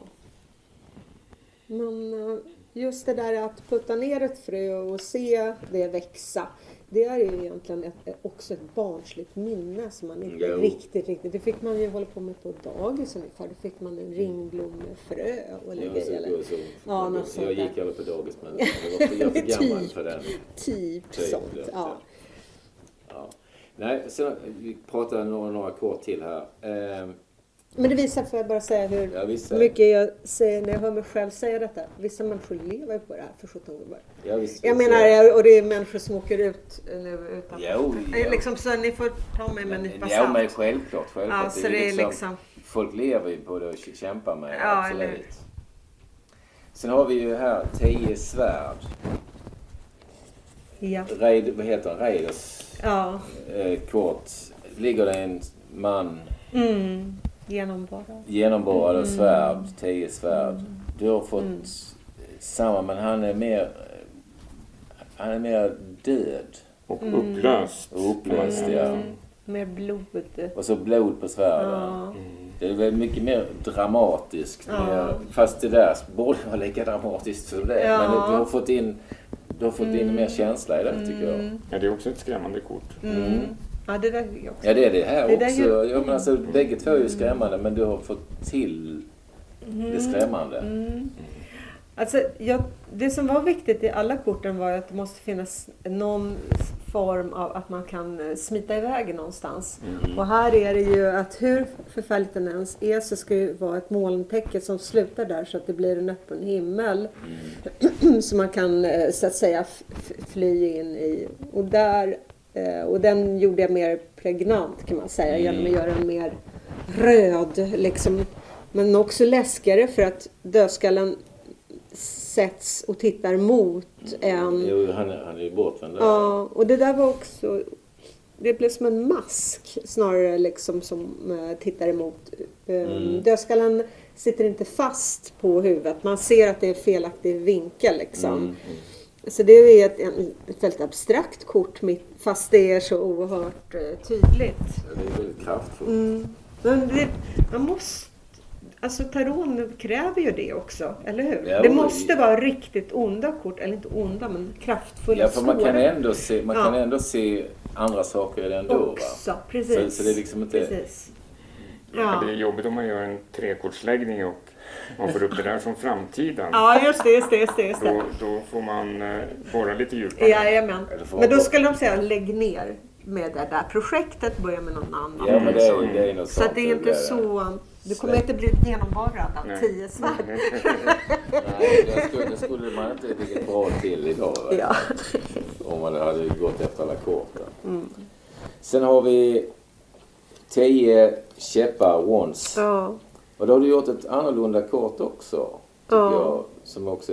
Men eh, just det där att putta ner ett frö och se det växa. det är ju egentligen ett, också ett barnsligt minne som man inte
Jo.
riktigt, riktigt... Det fick man ju hålla på med på dagis ungefär. Då fick man en ringblommefrö och
Ja.
Eller,
så,
Ja, något sånt
jag gick aldrig på dagis men jag var för, jag för gammal
Typ.
för den.
typ
Typ,
sånt.
ja.
Ja.
Ja. Nej, sen, vi pratar några, några kort till här. Ehm,
Men det visar, får jag bara säga, hur
Ja,
mycket jag säger när jag hör mig själv säga detta. Vissa människor lever ju på det här för 17 gubbar.
ja, visst,
Jag
visst,
menar, och det är människor som åker ut nu utanför.
Jo, jo.
Liksom, så ni får ta mig med en nypa
Ja, men
salt.
självklart. självklart.
Ja, så det är liksom...
Folk lever ju på det och kä- kämpar med det,
Ja,
absolut.
eller?
Sen har vi ju här tio svärd.
Ja.
Raid, vad heter han? Raiders
Ja.
eh, kort. Ligger det en man
Mm. Genomborrad.
genomborrad
Mm.
av svärd, tio svärd. Du har fått samma men han är mer han är mer död
Och
Mm.
upplöst.
och upplöst. Ja.
Med blod.
Och så blod på svärden. Det är väl mycket mer dramatiskt. Mer, fast det där borde vara lika dramatiskt som det.
Ja.
Men du har fått in, du har fått in mer känsla i det tycker jag.
Mm.
Ja, det är också ett skrämmande kort.
Mm. Ja, det där också.
Ja det är det här
Det
också.
ju-
Ja, men alltså, bägge två är ju skrämmande men du har fått till det skrämmande.
Mm. Alltså, jag, det som var viktigt i alla korten var ju att det måste finnas någon form av att man kan eh, smita iväg någonstans. Och här är det ju att hur förfärligt den ens är så ska det vara ett molntäcke som slutar där så att det blir en öppen himmel. som man kan eh, så att säga fly in i. Och där och den gjorde jag mer pregnant kan man säga genom att göra den mer röd liksom. Men också läskigare för att dödskallen sätts och tittar mot en.
Jo, han är, han är ju bortvänd.
Ja, och det där var också... Det blev som en mask snarare liksom som eh, tittar emot. Um, Dödskallen sitter inte fast på huvudet. Man ser att det är felaktig vinkel liksom.
Mm.
Så det är ett, ett väldigt abstrakt kort mitt, fast det är så oerhört eh, tydligt.
Ja, Det är väldigt kraftfullt.
Mm. Men det, man måste... Alltså taron kräver ju det också, eller hur?
Ja,
det måste vara riktigt onda kort, eller inte onda, men kraftfulla,
Ja, för man kan ändå se, man
Ja.
kan ändå se andra saker i den då. Va?
också. Precis.
Så, så det är liksom inte...
Precis.
Ja. Det är jobbigt om man gör en trekortsläggning och man får upp det där som framtiden.
ja, just det, just det, just det. Just
Då,
det.
då får man eh, borra lite djupare.
Jajamän. Men då skulle de säga lägg ner med det där projektet, börja med någon annan.
Ja, men det
Så.
är, det är något
Så
sånt.
att det är inte så... Du kommer inte bli genomborrad av
Nej.
tio svärd.
Nej, det skulle, skulle man inte ligga bra till idag.
Ja.
Om man hade gått efter alla korten. Sen har vi 10 käppar once.
Ja.
Och då har du gjort ett annorlunda kort också. Tycker
Ja.
jag. Som också,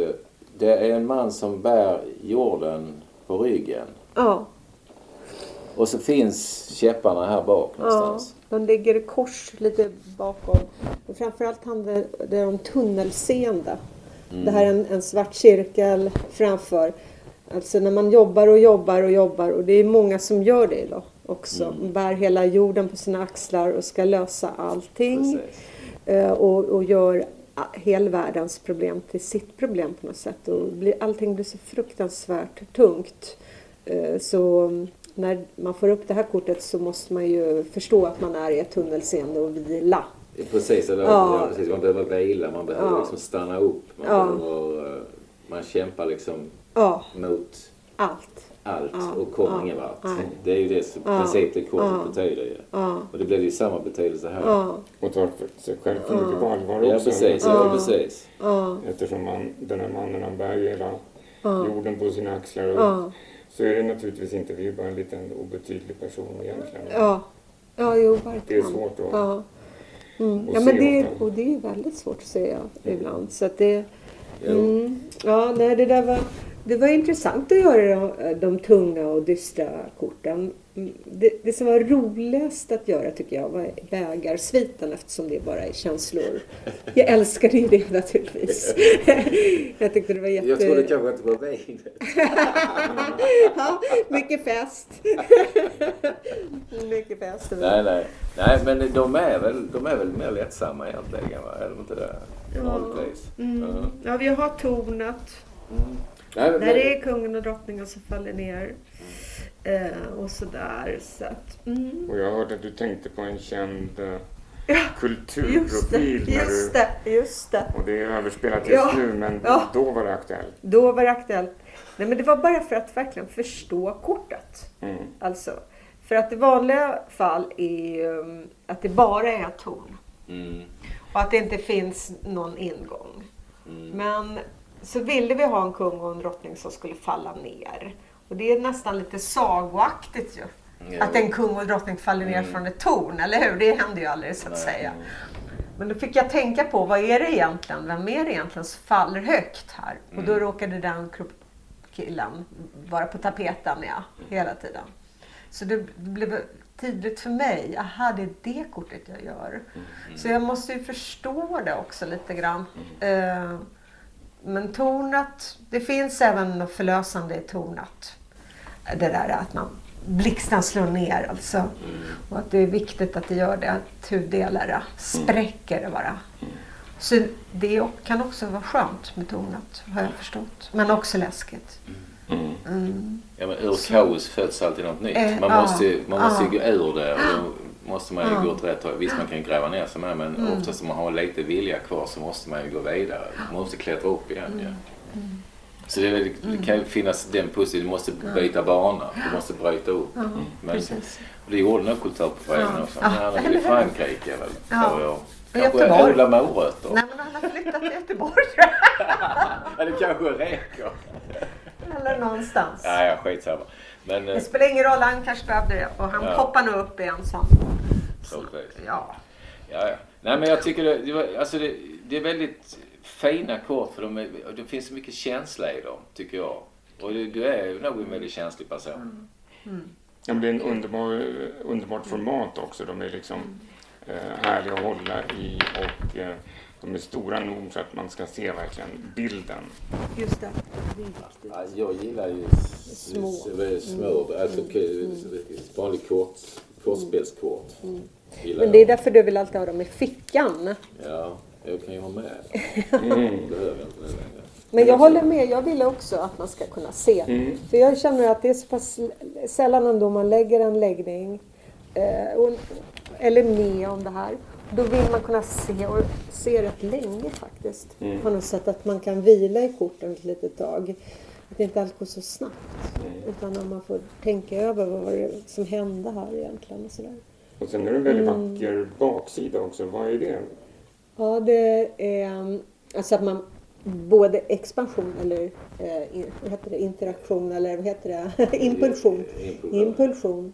det är en man som bär jorden på ryggen.
Ja.
Och så finns käpparna här bak
Ja,
någonstans.
de ligger i kors lite bakom. Och framförallt handlar det om tunnelseende. Det här är en, en svart cirkel framför. Alltså när man jobbar och jobbar och jobbar och det är många som gör det idag också. Bär hela jorden på sina axlar och ska lösa allting.
Precis.
Eh, och, och gör hela världens problem till sitt problem på något sätt. Och blir, allting blir så fruktansvärt tungt. Eh, så mm, när man får upp det här kortet så måste man ju förstå att man är i ett tunnelseende och vila.
Precis, eller,
Ja.
ja. precis, man behöver vila, man behöver
Ja.
liksom stanna upp. Man,
Ja.
behöver, eh, man kämpar liksom mot
allt.
Allt
Ja.
och kommer
Ja.
ingen vart.
Nej.
Det är ju det som
Ja.
princip kortet
Ja.
betyder ju.
Ja,
Och det blir ju samma betydelse här.
ja,
Och tar sig själv för mycket på allvar
Ja,
också.
precis. Ja. precis.
ja,
Eftersom man, den här mannen han bär ju hela
Ja.
jorden på sina axlar. Och
ja,
Så är det naturligtvis inte. Vi är bara en liten obetydlig person egentligen.
ja. Ja, jo,
Det är
verkligen.
svårt att...
Ja. Mm. ja men
se
det,
ofta.
och det är väldigt svårt att säga ibland. Så att det, mm, ja, nej, det där var, det var intressant att göra de, de tunga och dystra korten. Mm, Det, det som var roligast att göra tycker jag var bägarsviten eftersom det bara är känslor. Jag älskade ju det naturligtvis. jag tyckte det var jätte...
Jag trodde kanske att det var vinet.
ja, mycket fest. mycket fest.
Nej, nej. Nej, men de är väl, de är väl mer lättsamma egentligen, va? Är de inte det? Vanligtvis.
Mm.
Ja.
Ja, vi har tornet.
Nej, men,
Där är kungen och drottningen som faller ner. Eh, och sådär. Så att, mm.
Och jag hörde att du tänkte på en känd eh,
Ja, Just det,
kulturprofil. när
just
du,
det, just det.
och det är överspelat just
Ja,
nu, men
ja.
då var det aktuellt.
Då var det aktuellt. Nej, men det var bara för att verkligen förstå kortet.
Mm.
Alltså, för att i vanliga fall är um, att det bara är torn.
Mm.
Och att det inte finns någon ingång.
Mm.
Men så ville vi ha en kung och en drottning som skulle falla ner. Och det är nästan lite sagoaktigt ju.
Ja.
Att en kung och en drottning faller ner
Mm.
från ett torn, eller hur? Det händer ju aldrig så att
Nej.
säga. Men då fick jag tänka på, vad är det egentligen? Vem är det egentligen som faller högt här? Och då
Mm.
råkade den killen vara på tapeten, ja, hela tiden. Så det blev tydligt för mig, aha det är det kortet jag gör. Så jag måste ju förstå det också lite grann. Eh, Men tornet, det finns även något förlösande i tornet. Det där att man blixten slår ner alltså. Och att det är viktigt att det gör det, att huddelare spräcker det bara. Så det kan också vara skönt med tornet, har jag förstått. Men också läskigt.
Mm.
Mm.
Ja, men ur kaos föds alltid något nytt.
Eh,
Man
ja.
måste, ju- man måste
Ja.
gå ur det och då måste man ju
Ja.
gå åt rätt håll. Visst, man kan gräva ner sig med men
Mm.
oftast om man har lite vilja kvar så måste man ju gå vidare. Man måste klättra upp igen.
Mm.
Ja. Så det, det kan ju finnas den positiva, du måste byta bana, du måste bryta upp.
Ja,
Men
precis.
det gjorde nog Kulturportföreningen
Ja.
också.
Ja,
Han
eller
i? Frankrike väl?
Ja.
jag.
Och
Kanske odla morötter.
Nej men han har flyttat till Göteborg
det kanske räcker.
Eller någonstans.
Ja, ja, skitsamma. Men... eh,
Det spelar ingen roll, han kanske behövde det. Och han
Ja.
poppar nog upp igen sen.
Troligtvis.
Ja.
Ja, ja. Nej men jag tycker det, det, var, alltså det, det är väldigt fina kort för de är, det finns så mycket känsla i dem, tycker jag. Och du, du är ju nog en väldigt känslig person.
Ja, men det är en underbar, underbart format också. De är liksom eh, härliga att hålla i och eh, de är stora nog så att man ska se verkligen bilden.
Just det. Det är viktigt.
Ja, jag gillar ju
Små.
små alltså vanlig kort, kortspelskort. Gillar
Men det är därför du vill alltid ha dem i fickan.
Ja, jag kan ju ha med.
Mm.
Behöver jag inte längre.
Men jag håller med, jag vill också att man ska kunna se.
Mm.
För jag känner att det är så pass sällan ändå man lägger en läggning eh, och, eller med om det här. Då vill man kunna se och se rätt länge faktiskt.
Mm.
På något sätt att man kan vila i korten ett litet tag. Att det inte allt går så snabbt. Utan att man får tänka över vad var det som hände här egentligen och sådär.
Och sen är det en väldigt
Mm.
vacker baksida också. Vad är det?
Ja, det är um, alltså att man både expansion eller eh, vad heter det, interaktion eller vad heter det, impulsion.
Impulsion.
Impulsion.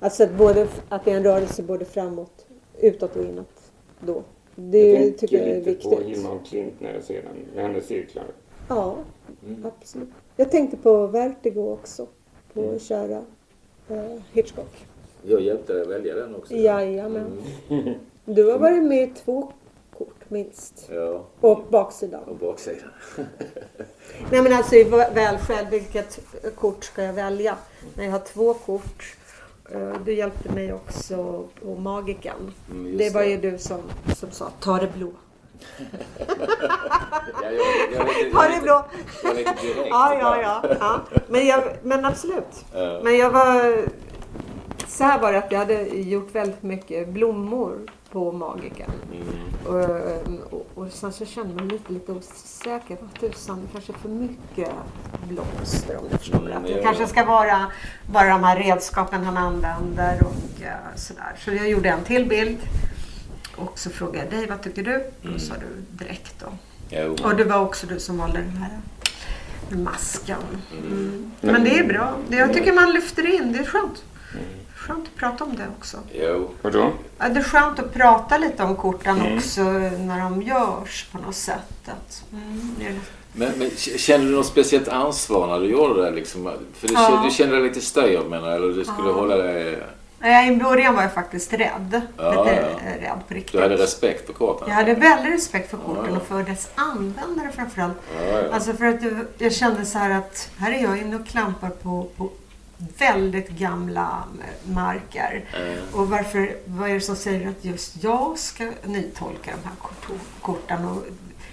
Alltså att, både, att det är en rörelse både framåt, utåt och inåt då. Det
jag
tycker jag är
lite på
viktigt.
Hilma af Klint när jag ser den med hennes cirklar.
Ja, absolut. Jag tänkte på Vertigo också, på kära eh, Hitchcock.
Jag hjälpte dig välja den också.
Jajamän.
Mm.
Du har varit med i två kort minst.
Ja,
Och baksidan.
och baksidan.
Nej men alltså i väl själv, vilket kort ska jag välja? När jag har två kort. Eh, Du hjälpte mig också på Magiken.
Mm,
det var
det.
ju du som, som sa, ta det blå.
Ja, jag, jag vet, jag
Ta det blå.
Jag vet inte direkt.
Ja, ja, ja. ja. Men, jag, men absolut. Men jag var... Så här var det att jag hade gjort väldigt mycket blommor på Magiken.
Mm.
Och, och, och sen så kände man lite, lite osäker. Vad tusan, kanske för mycket blomster om du förstår
Mm.
Det kanske ska vara bara de här redskapen han använder och eh, sådär. Så jag gjorde en till bild. Och så frågade jag dig, vad tycker du? Då sa du direkt då.
Jo.
Och det var också du som valde den här masken. Mm. Men det är bra. Jag tycker man lyfter in, det är skönt. Skönt att prata om det också.
Jo.
Vadå?
Ja, det är skönt att prata lite om korten också när de görs på något sätt. Att, mm, det är det.
Men, men k- kände du något speciellt ansvar när du gjorde det? Liksom? För du,
Ja.
kände, du kände dig lite styrd menar eller du skulle
Ja.
hålla dig...
I början var jag faktiskt rädd.
Ja,
lite
ja.
rädd på riktigt.
Du hade respekt för korten?
Jag hade väldigt respekt för korten
Ja.
och för dess användare framförallt.
Ja, ja.
Alltså för att du, jag kände så här att här är jag inne och klampar på, på väldigt gamla eh, marker.
Eh,
Och varför, vad är det som säger att just jag ska nytolka de här kort- korten? Och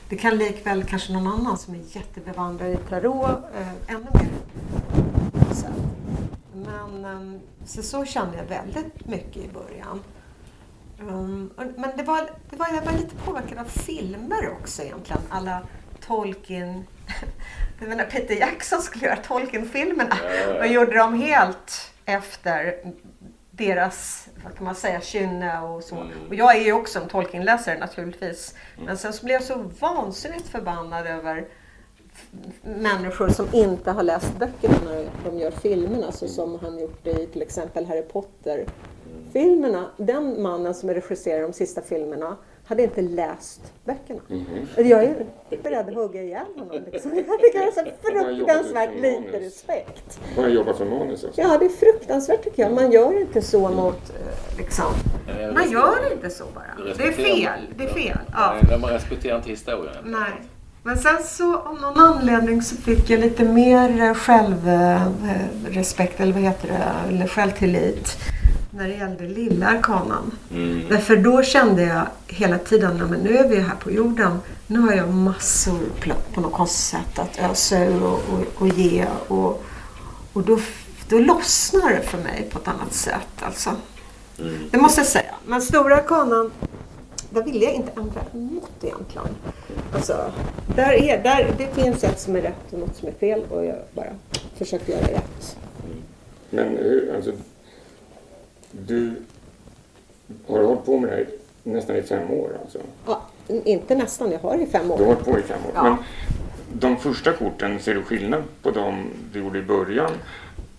det kan likväl kanske någon annan som är jättebevandrad i tarot eh, ännu mer. Så, Men um, så, så kände jag väldigt mycket i början. Um, men det var, det var, jag var lite påverkad av filmer också egentligen. Alla Tolkien... Jag menar, Peter Jackson skulle göra Tolkien-filmerna och gjorde dem helt efter deras, vad kan man säga, kynne och så. Mm. Och jag är ju också en Tolkien-läsare naturligtvis. Mm. Men sen så blev jag så vansinnigt förbannad över människor som inte har läst böckerna när de gör filmerna, så som han gjort i till exempel Harry Potter-filmerna. Den mannen som regisserar de sista filmerna hade inte läst böckerna. Mm -hmm. Jag är beredd att hugga ihjäl honom. Liksom. Jag tycker det är så fruktansvärt lite respekt.
Har han jobbat för manus också?
Ja, det är fruktansvärt tycker jag. Man gör inte så mot... Eh, liksom. Man gör inte så bara. Det är fel. Det är fel. Ja.
Nej, man respekterar inte historien.
Nej. Men sen så av någon anledning så fick jag lite mer eh, självrespekt, eller vad heter det, eller självtillit när det gällde lilla arkanan. Mm. Därför då kände jag hela tiden, men nu är vi här på jorden. Nu har jag massor på något konstigt sätt att ösa ur och, och, och ge. Och, och då, då lossnar det för mig på ett annat sätt. Alltså. Mm. Det måste jag säga. Men stora arkanan, där ville jag inte ändra emot egentligen. Alltså, där är, där, det finns ett som är rätt och något som är fel och jag bara försöker göra rätt.
Men hur, alltså, du har hållit på med det här nästan i fem år alltså?
Ja, inte nästan, jag har i fem år.
Du har hållit på i fem år. Ja. Men de första korten, ser du skillnad på dem du gjorde i början?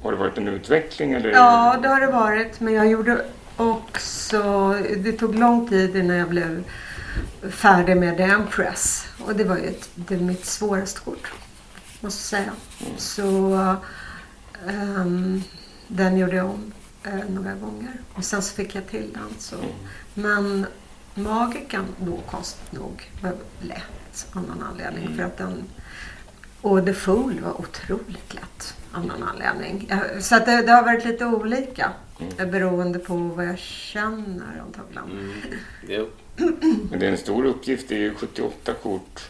Har det varit en utveckling? Eller?
Ja, det har det varit. Men jag gjorde också... Det tog lång tid innan jag blev färdig med The Empress. Och det var ju ett, det mitt svåraste kort, måste jag säga. Mm. Så um, den gjorde jag om eh, några gånger. Och sen så fick jag till den. Så. Mm. Men Magikan då konstigt nog var lätt av någon anledning. Mm. För att den, och The Fool var otroligt lätt av någon anledning. Så att det, det har varit lite olika mm. beroende på vad jag känner antagligen.
Mm. Men det är en stor uppgift. Det är ju 78 kort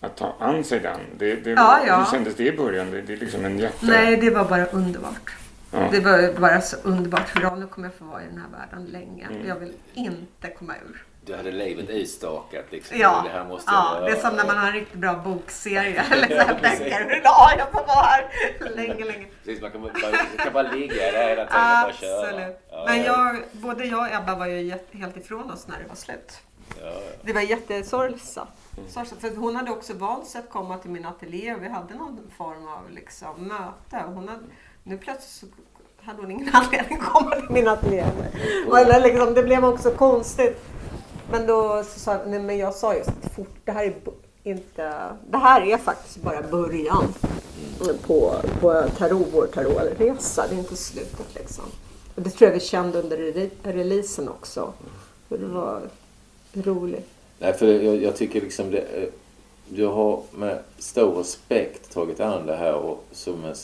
att ta an sig den. Det, det, ja, ja. Hur kändes det i början? Det, det är liksom en jätte...
Nej, det var bara underbart. Ja. Det var bara så underbart. För nu kommer jag få vara i den här världen länge. Mm. Jag vill inte komma ur.
Du hade livet utstakat liksom.
Ja, det, här måste ja det är som när man har en riktigt bra bokserie eller så här böcker. Ja, jag får vara här länge, länge.
Precis, man kan bara, kan bara ligga där hela tiden och bara köra.
Ja, Men jag, både jag och Ebba var ju helt ifrån oss när det var slut. Ja, Det var jättesorgligt. Mm. För hon hade också valt sig att komma till min ateljé och vi hade någon form av liksom, möte. Hon hade, nu plötsligt så hade hon ingen anledning att komma till min ateljé. Eller liksom, det blev också konstigt. Men då så sa nej, men jag sa just att fort, det här är inte, det här är faktiskt bara början på, på tarot, vår tarotresa. Det är inte slutet liksom. Och det tror jag vi kände under releasen också. Det var roligt.
Nej, för jag, jag tycker liksom det, du har med stor respekt tagit an det här och som en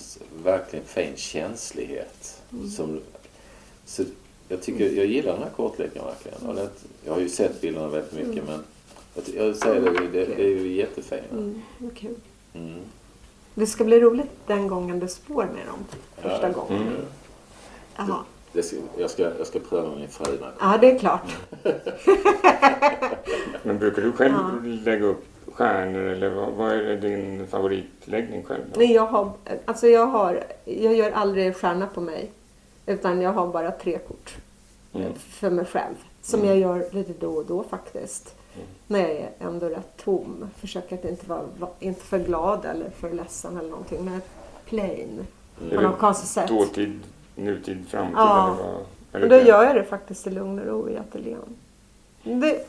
verkligen fin känslighet. Mm. Som, så jag, tycker, jag gillar den här kortleken verkligen. Och det, jag har ju sett bilderna väldigt mycket mm. men jag, jag säger det, det, det är ju jättefina. Mm,
okay. mm. Det ska bli roligt den gången du spår med dem första ja. gången. Mm.
Jaha. Det, ska, jag, ska, jag ska pröva min fru.
Ja, det är klart.
men brukar du själv ja. lägga upp stjärnor eller vad, vad, är din favoritläggning själv? Då?
Nej, jag har, alltså jag har, jag gör aldrig stjärna på mig. Utan jag har bara tre kort mm. för mig själv. Som mm. jag gör lite då och då faktiskt. Mm. När jag är ändå rätt tom. Försöker att inte vara inte för glad eller för ledsen eller någonting. Men plain.
På något konstigt sätt. Dåtid, nutid, framtid?
Ja. Eller vad, och då gör jag det faktiskt i lugn och ro i ateljén. Det,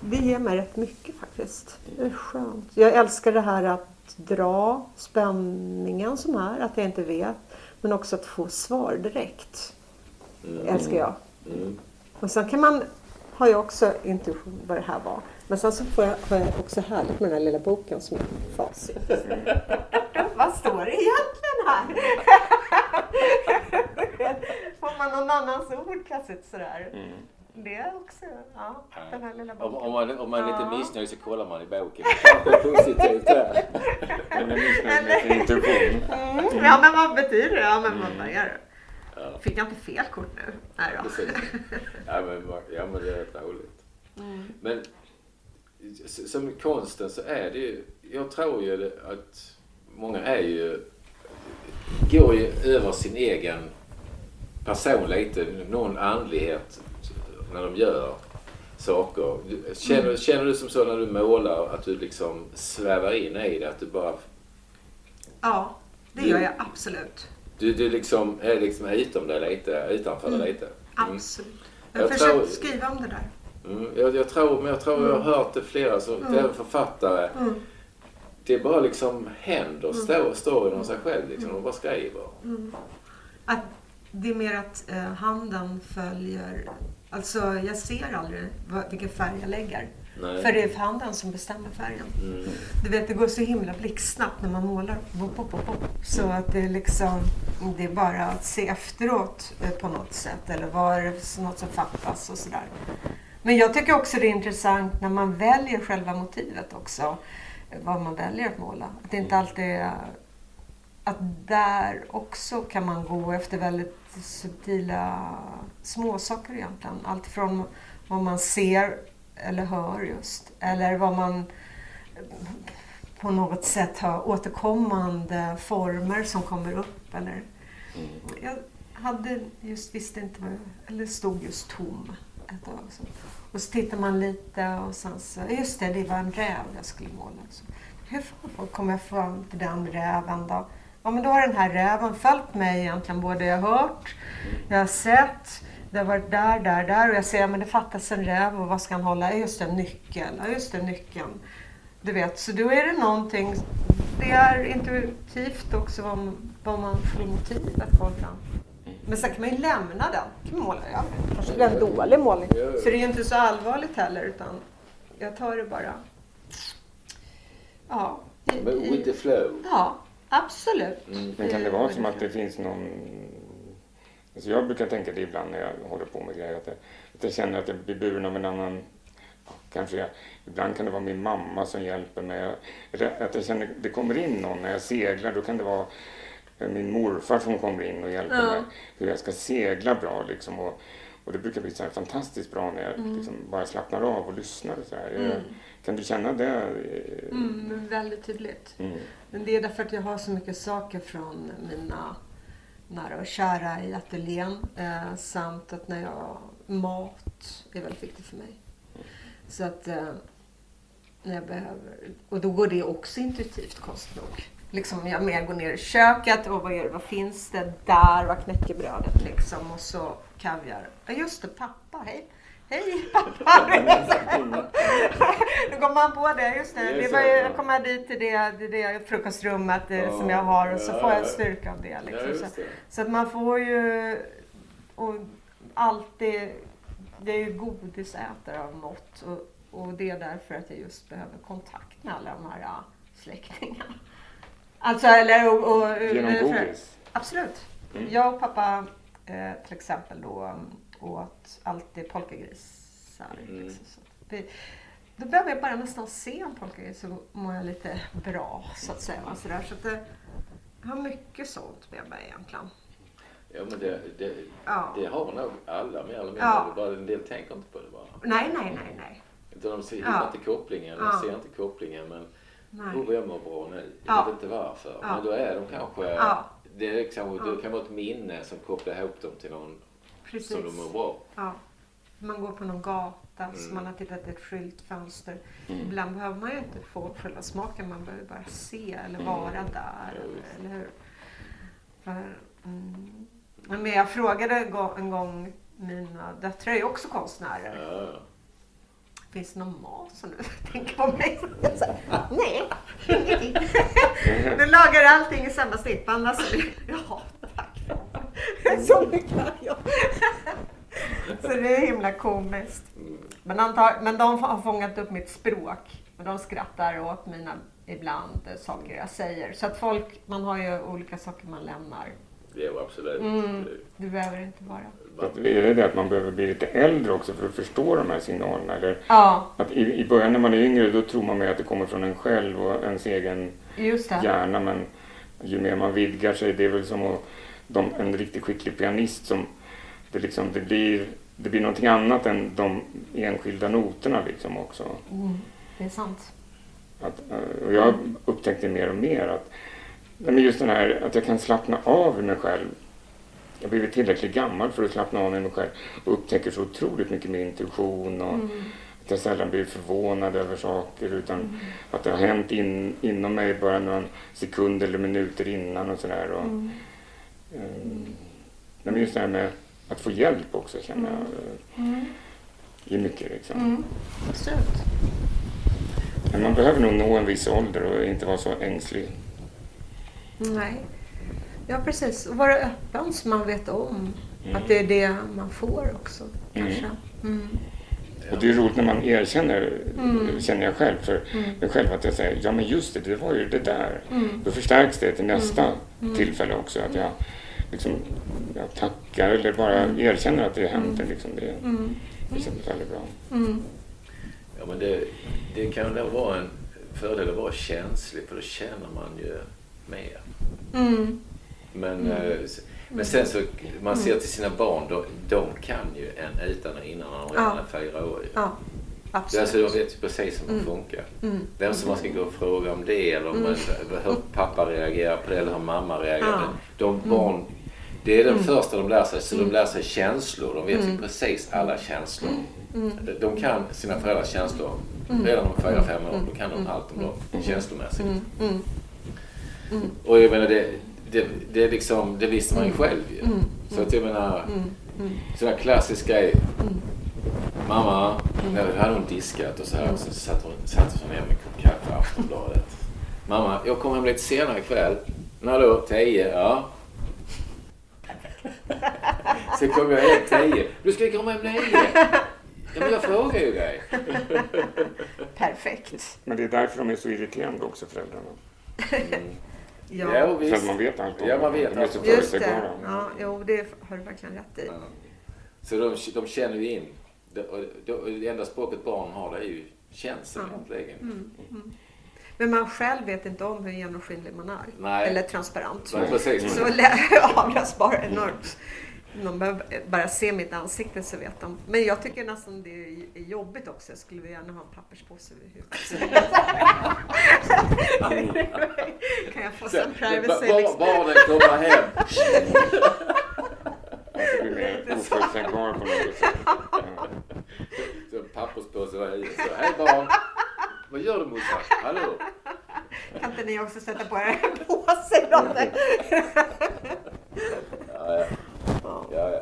det ger mig rätt mycket faktiskt. Det är skönt. Jag älskar det här att dra spänningen som är, att jag inte vet. Men också att få svar direkt. Mm. älskar jag. Mm. Och sen kan man, har jag också intuition vad det här var. Men sen så får jag, har jag också härligt med den här lilla boken som är facit. vad står det egentligen här? får man någon annans ord plötsligt sådär. Mm. Det också, ja. Den här lilla boken. Om,
om, man, om man är lite missnöjd så kollar man i boken. Det är positivt där.
Man är missnöjd med sin intuition.
Mm. Ja, men vad betyder det? Ja, men vad är det?
Ja.
Fick jag inte fel kort nu? Nej då.
Ja men, ja, men det är rätt roligt.
Mm.
Men som konsten så är det ju, jag tror ju att många är ju, går ju över sin egen person lite, någon andlighet när de gör saker. Känner,
Mm.
känner du som så när du målar att du liksom svävar in i det? Att du bara,
Ja, det gör jag absolut.
du, du liksom är liksom utom det lite, utanför det lite? Mm.
Absolut. Jag
Jag
har försökt
tror-
skriva om det där.
Mm, jag, jag tror, men jag tror jag har hört det flera, så, även författare.
Mm.
Det är bara liksom händer, står, står inom sig själv liksom. De bara skriver.
Att det är mer att eh, handen följer... Alltså jag ser aldrig vad, vilken färg jag lägger.
Nej.
För det är handen som bestämmer färgen.
Mm.
Du vet, det går så himla blixtsnabbt när man målar. Bop, bop, bop. Så att det är liksom... Det är bara att se efteråt eh, på något sätt. Eller var det något som fattas och sådär. Men jag tycker också det är intressant när man väljer själva motivet också. Vad man väljer att måla. Att det inte alltid är... Att där också kan man gå efter väldigt subtila småsaker egentligen. Allt från vad man ser eller hör just. Eller vad man på något sätt har återkommande former som kommer upp. Eller jag hade just visste inte vad jag, eller stod just tom ett tag. Så. Och så tittar man lite och sen så, just det, det var en räv jag skulle måla. Så, hur fan kom jag fram till den räven då? Ja men då har den här räven följt mig egentligen, både jag har hört, jag har sett, det har varit där, där, där och jag ser men det fattas en räv och vad ska han hålla? Ja, Just det, nyckel. Ja, just det, nyckeln. Du vet, så då är det någonting, det är intuitivt också vad, man- vad man får motiv att gå fram. Men sen kan man ju lämna den. kan man måla. Ja, kanske det är en dålig målning. Så det är inte så allvarligt heller utan jag tar det bara. Ja, i,
Men with the flow.
ja absolut.
Mm.
Men kan det vara som att det finns någon... Alltså jag brukar tänka det ibland när jag håller på med grejer, att jag, att jag känner att jag blir buren av en annan... Kanske jag, ibland kan det vara min mamma som hjälper mig. Att jag känner det kommer in någon när jag seglar, då kan det vara min morfar som kommer in och hjälper
Ja.
mig hur jag ska segla bra. Liksom, och, och det brukar bli så fantastiskt bra när jag
Mm.
liksom bara slappnar av och lyssnar. Så här. Eh, Kan du känna det? eh,
Mm, väldigt tydligt.
Mm.
Men det är därför att jag har så mycket saker från mina nära och kära i ateljén. Eh, samt att när jag... Mat är väldigt viktigt för mig. Så att eh, när jag behöver... Och då går det också intuitivt konstigt nog. Liksom jag mer går ner i köket och vad, är det, vad finns det där? Vad knäckebrödet liksom? Och så kaviar. Ja just det, pappa, hej! Hej pappa! Då kommer man på det, just det. Det var, ju-
ja.
jag kommer dit till det, det, det frukostrummet
Ja,
som jag har och så får jag
ja.
styrka av det. Liksom. så,
det.
så att man får ju och alltid, det är ju godisätare av mått och, och det är därför att jag just behöver kontakt med alla de här släktingarna. Alltså, eller och, och,
Genom
för-
godis?
Absolut.
Mm.
Jag och pappa eh, till exempel då åt alltid polkagrisar.
Mm.
Liksom, så då behöver jag bara nästan se en polkagris så mår jag lite bra så att säga. Så, där. så att det, jag har mycket sånt med mig egentligen.
Ja men det, det,
Ja.
det har nog alla mer eller mindre.
Ja.
Bara en del tänker inte på det bara.
Nej, nej, nej, nej.
Utan de ser,
Ja.
inte kopplingen, de
Ja.
ser inte kopplingen. Men
nej.
oh, jag mår bra nu. Jag
Ja.
vet inte varför.
Ja.
Men då är de kanske...
Ja.
Det, är liksom, det kan vara ett minne som kopplar ihop dem till någon
Precis.
som de mår bra.
Ja. Man går på någon gata
Mm.
så man har tittat i ett skyltfönster. Ibland behöver man ju inte få själva smaken, man behöver bara se eller vara där.
Mm. Ja,
eller, hur? För, mm. Men jag frågade en gång- en gång mina döttrar är ju också konstnärer.
Ja.
Finns det någon mat som du tänker på mig? Jag sa, Nej, ingenting. Du lagar allting i samma snippan. Alltså, ja, tack. Så mycket har jag. Så det är himla komiskt. Men, antar, men de har fångat upp mitt språk. De skrattar åt mina ibland saker jag säger. Så att folk, man har ju olika saker man lämnar.
Jo, absolut.
Mm. Du behöver inte vara.
Att är det det att man behöver bli lite äldre också för att förstå de här signalerna? Eller
Ja,
att i, I början när man är yngre då tror man mer att det kommer från en själv och ens egen
just det.
hjärna men ju mer man vidgar sig, det är väl som att de, en riktigt skicklig pianist som det, liksom, det, blir, det blir någonting annat än de enskilda noterna liksom också.
Mm, det är sant.
Att, och jag har upptäckt det mer och mer att men just den här att jag kan slappna av i mig själv. Jag blivit tillräckligt gammal för att slappna av i mig själv och upptäcker så otroligt mycket med intuition och mm. att jag sällan blir förvånad över saker utan mm. att det har hänt in, inom mig bara några sekunder eller minuter innan och sådär. Och, mm. um, men just det här med att få hjälp också känner jag mm. mm. ger mycket liksom. Mm. Men man behöver nog nå en viss ålder och inte vara så ängslig.
Nej. Ja, precis. Och vara öppen så man vet om mm. att det är det man får också. Kanske. Mm. mm.
Och det är roligt när man erkänner, mm. känner jag själv, för mm. mig själv att jag säger ja men just det, det var ju det där. Mm. Då förstärks det till nästa mm. tillfälle också. Att jag, liksom, jag tackar eller bara erkänner att det hänt. Liksom, det, det känns väldigt bra.
Ja, men det, det kan nog vara en fördel att vara känslig för då känner man ju mer. Mm. Men, mm. Eh, men sen så, man ser till sina barn, de, de kan ju en utan och innan när de redan är fyra år. Ja. Absolut. Alltså, de vet ju precis hur man mm. funkar. Mm. Vem som man ska gå och fråga om det eller om mm. hur pappa reagerar på det eller hur mamma reagerar det. De mm. barn, det är det mm. första de lär sig. Så de lär sig känslor. De vet ju precis alla känslor. De kan sina föräldrars känslor. Redan om fyra, fem år, då kan de allt om dem känslomässigt. Mm. Och jag menar, det, det, det, liksom, det visste man ju mm. själv ju. Mm. Så att jag menar, mm. mm. sån här klassisk grej. Mamma, nu hade hon diskat och så här. Och så satt hon, satt hon ner med en kopp kaffe Aftonbladet. Mamma, jag kommer hem lite senare ikväll. När då? Tio? Ja. Sen kom jag hem tio. Du ska komma hem nio. Ja, men jag frågar ju dig.
Perfekt.
Men det är därför de är så irriterande också, föräldrarna. Mm.
Ja, ja
visst. För man vet allt om
ja, man vet
dem.
Allt.
Just det. Ja, jo, det har du verkligen rätt i. Ja.
Så de, de känner ju in. Det, och det enda språket barn har det är ju känslan ja. egentligen. Mm, mm.
Men man själv vet inte om hur genomskinlig man är.
Nej.
Eller transparent.
Nej, precis.
Så avlas bara enormt de behöver bara se mitt ansikte så vet de. Men jag tycker nästan det är jobbigt också. Jag skulle gärna ha en papperspåse över huvudet. kan jag få sån privacy?
Liksom? Barnen kommer hem.
Alltså blir mer oförutsägbar på något sätt.
Så en papperspåse var i. Så, hej barn! Vad gör du morsan? Hallå?
Kan inte ni också sätta på er en påse?
Ja, ja.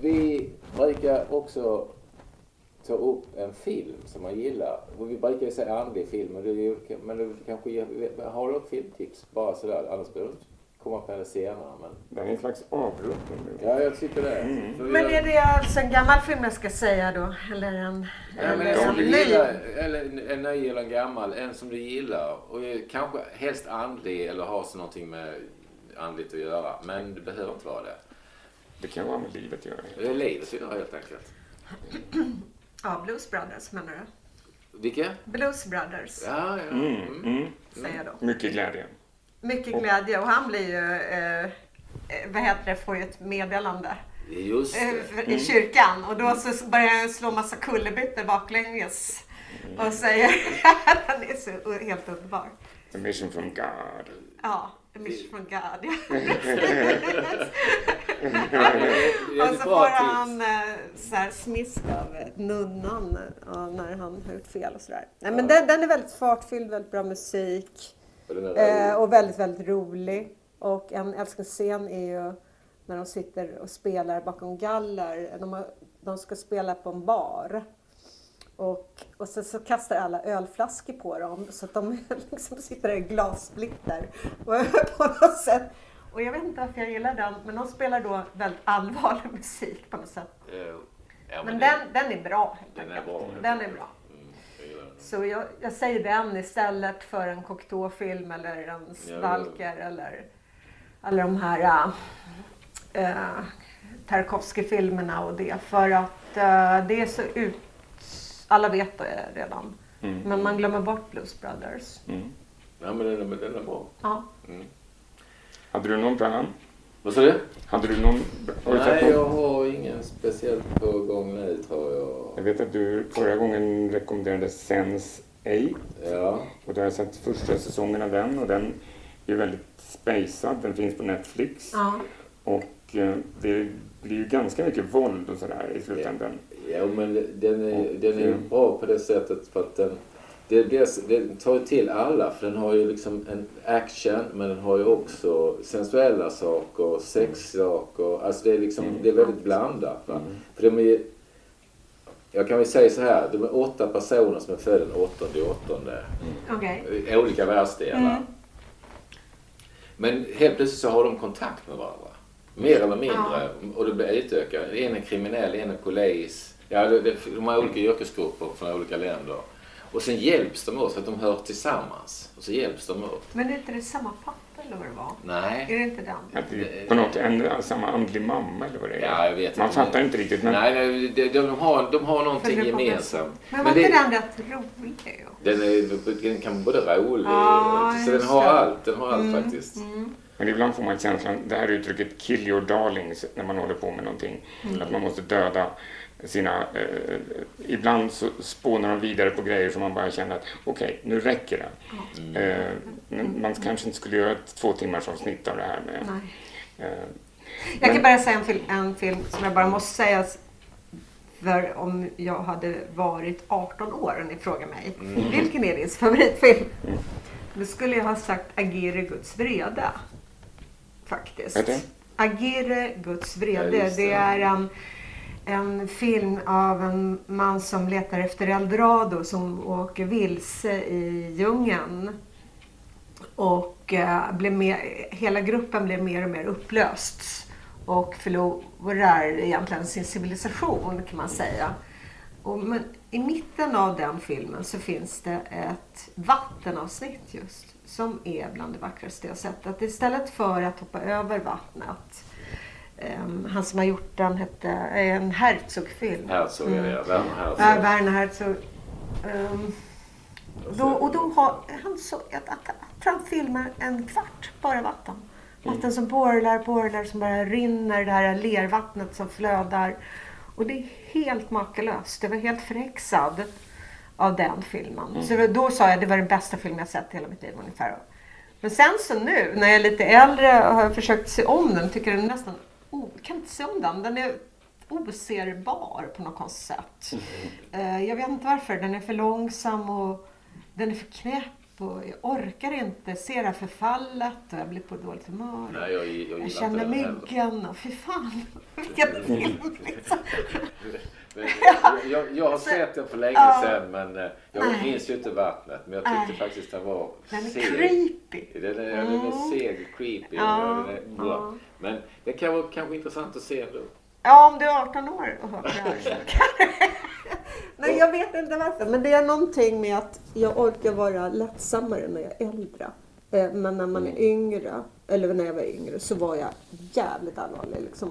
Vi brukar också ta upp en film som man gillar. Och vi brukar ju säga andlig film, men du, men du kanske har du något filmtips bara sådär? Annars behöver du inte komma på det senare. Men...
Det är en slags avrundning
Ja, jag tycker det.
Mm. Men är det alltså en gammal film jag ska säga då? Eller en,
ja, eller en ny? Gillar, eller en ny eller en gammal. En som du gillar. Och kanske helst andlig eller har så någonting med andligt att göra. Men det behöver inte vara det.
Det kan vara med livet att göra.
Det är livet att göra helt enkelt.
Ja, Blues Brothers menar du?
Vilka?
Blues Brothers.
Ja, ja. Mm, mm.
Mm. Säger då.
Mycket glädje.
Mycket glädje och han blir ju, eh, vad heter det, får ju ett meddelande.
Just det.
Eh, I kyrkan och då så börjar han slå massa kullerbyttor baklänges. Mm. Och säger, han är så helt underbar.
A mission from God.
Ja. A mission from God. och så får han eh, så här smisk av nunnan ja, när han har gjort fel och sådär. Nej, men den, den är väldigt fartfylld, väldigt bra musik. Eh, och väldigt, väldigt rolig. Och en älsklingsscen är ju när de sitter och spelar bakom galler. De, har, de ska spela på en bar. Och, och sen så kastar alla ölflaskor på dem så att de liksom sitter i glassplitter. på något sätt. Och jag vet inte varför jag gillar den, men de spelar då väldigt allvarlig musik på något sätt. Ja, men, men den, den är bra.
Den är bra.
Den är bra. Mm, så jag, jag, säger den istället för en Cocteau-film eller en Stalker ja, eller alla de här äh, Tarkovsky-filmerna och det. För att äh, det är så ut alla vet det redan. Mm. Men man glömmer bort Blues Brothers.
Mm. Ja, men den är, den är bra.
Ja. Mm.
Hade du någon plan?
Vad sa du?
Hade du någon... Har du
Nej,
någon?
jag har ingen speciellt på gång nu tror jag.
Jag vet att du förra gången rekommenderade Sense 8
Ja,
och då har jag sett första säsongen av den och den är väldigt spacad. Den finns på Netflix
Ja.
och eh, det blir ju ganska mycket våld och sådär i slutändan.
Ja men den är,
Och,
den är ju bra på det sättet för att den, det, det, den tar ju till alla för den har ju liksom en action men den har ju också sensuella saker, sexsaker. Alltså det är liksom, det är väldigt blandat. Va? För de är, jag kan väl säga så här, de är åtta personer som är födda den åttonde i åttonde.
Okej.
i olika världsdelar.
Mm.
Men helt plötsligt så har de kontakt med varandra. Mer eller mindre. Och det blir utökat. En är kriminell, en är polis. Ja, det, det, de har olika yrkesgrupper från olika länder. Och sen hjälps de åt för att de hör tillsammans. Och så hjälps de åt.
Men är inte det samma pappa eller vad det var?
Nej.
Är det inte den?
Att det är på något en, samma andlig mamma eller vad det är.
Ja, jag vet
Man
inte.
fattar inte riktigt. Men
Nej, nej de, de, har, de har någonting gemensamt.
Men var inte den rätt rolig?
den, är, den kan vara både rolig
Ja,
så den har
det.
allt. Den har allt
Mm,
faktiskt.
Men ibland får man känslan, det här uttrycket kill your darlings när man håller på med någonting.
Mm.
Att man måste döda sina... Eh, ibland så spånar de vidare på grejer som man bara känner att okej, nu räcker det.
Mm.
Eh, man kanske inte skulle göra ett två timmars avsnitt av det här med...
Nej.
Eh,
Jag
Men-
kan bara säga en film, en film som jag bara måste säga. För om jag hade varit 18 år och ni frågar mig. Vilken är din favoritfilm? Då skulle jag ha sagt Agere Guds vrede. Faktiskt. Agere Guds
Ja,
vrede.
just det.
det är en, en film av en man som letar efter eldorado som åker vilse i djungeln. Och eh, blev mer, hela gruppen blev mer och mer upplöst och förlorar egentligen sin civilisation kan man säga. Och, men i mitten av den filmen så finns det ett vattenavsnitt just som är bland det vackraste jag sett. Att istället för att hoppa över vattnet ehm, han som har gjort den hette, är en Herzog-film.
Herzog är det, Werner Herzog.
Ja, Werner Herzog. Ehm, då, och då har han så att, att, han filmar en kvart bara vatten. Vatten som porlar, porlar som bara rinner, det här lervattnet som flödar. Och det är helt makalöst. Det var helt förhäxad av den filmen. Så då sa jag att det var den bästa film jag sett i hela mitt liv ungefär. Men sen så nu när jag är lite äldre har jag försökt se om den. Tycker den är nästan... Jag kan inte se om den. Den är oserbar på något sätt. Eh, Jag vet inte varför. Den är för långsam och den är för knäpp. Och jag orkar inte se det här förfallet och jag blir på dåligt humör.
Nej, jag, jag
jag
inte
känner myggen och fy fan vilken film liksom.
Men jag, jag har sett den för länge
Ja.
sedan men eh, jag
Nej.
minns ju inte vattnet. Men jag tyckte
Nej.
faktiskt den var
Den är
seg.
creepy.
Den är, ja, den är seg och creepy.
Ja,
Den är, bra.
ja.
Men det kan vara kanske intressant att se ändå.
Ja, om du är 18 år och hör det här. jag vet inte varför. Men det är någonting med att jag orkar vara lättsammare när jag är äldre. Eh, Men när man är yngre, eller när jag var yngre, så var jag jävligt allvarlig. Liksom.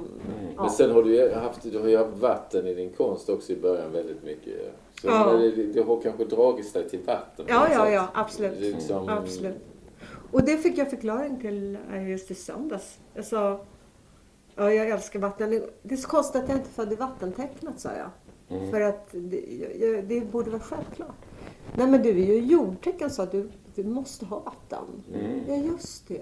Ja.
Men sen har du ju haft, du har ju haft vatten i din konst också i början väldigt mycket. Så
Ja.
det, det har kanske dragits dig till vatten.
Ja, ja, ja, absolut.
Liksom-
absolut. Och det fick jag förklaring till eh, just i söndags. Jag sa, ja jag älskar vatten. Det är så konstigt att jag inte födde vattentecknet, sa jag. För att det, jag, det borde vara självklart. Nej men du är ju jordtecken sa du, du måste ha vatten. Ja just det.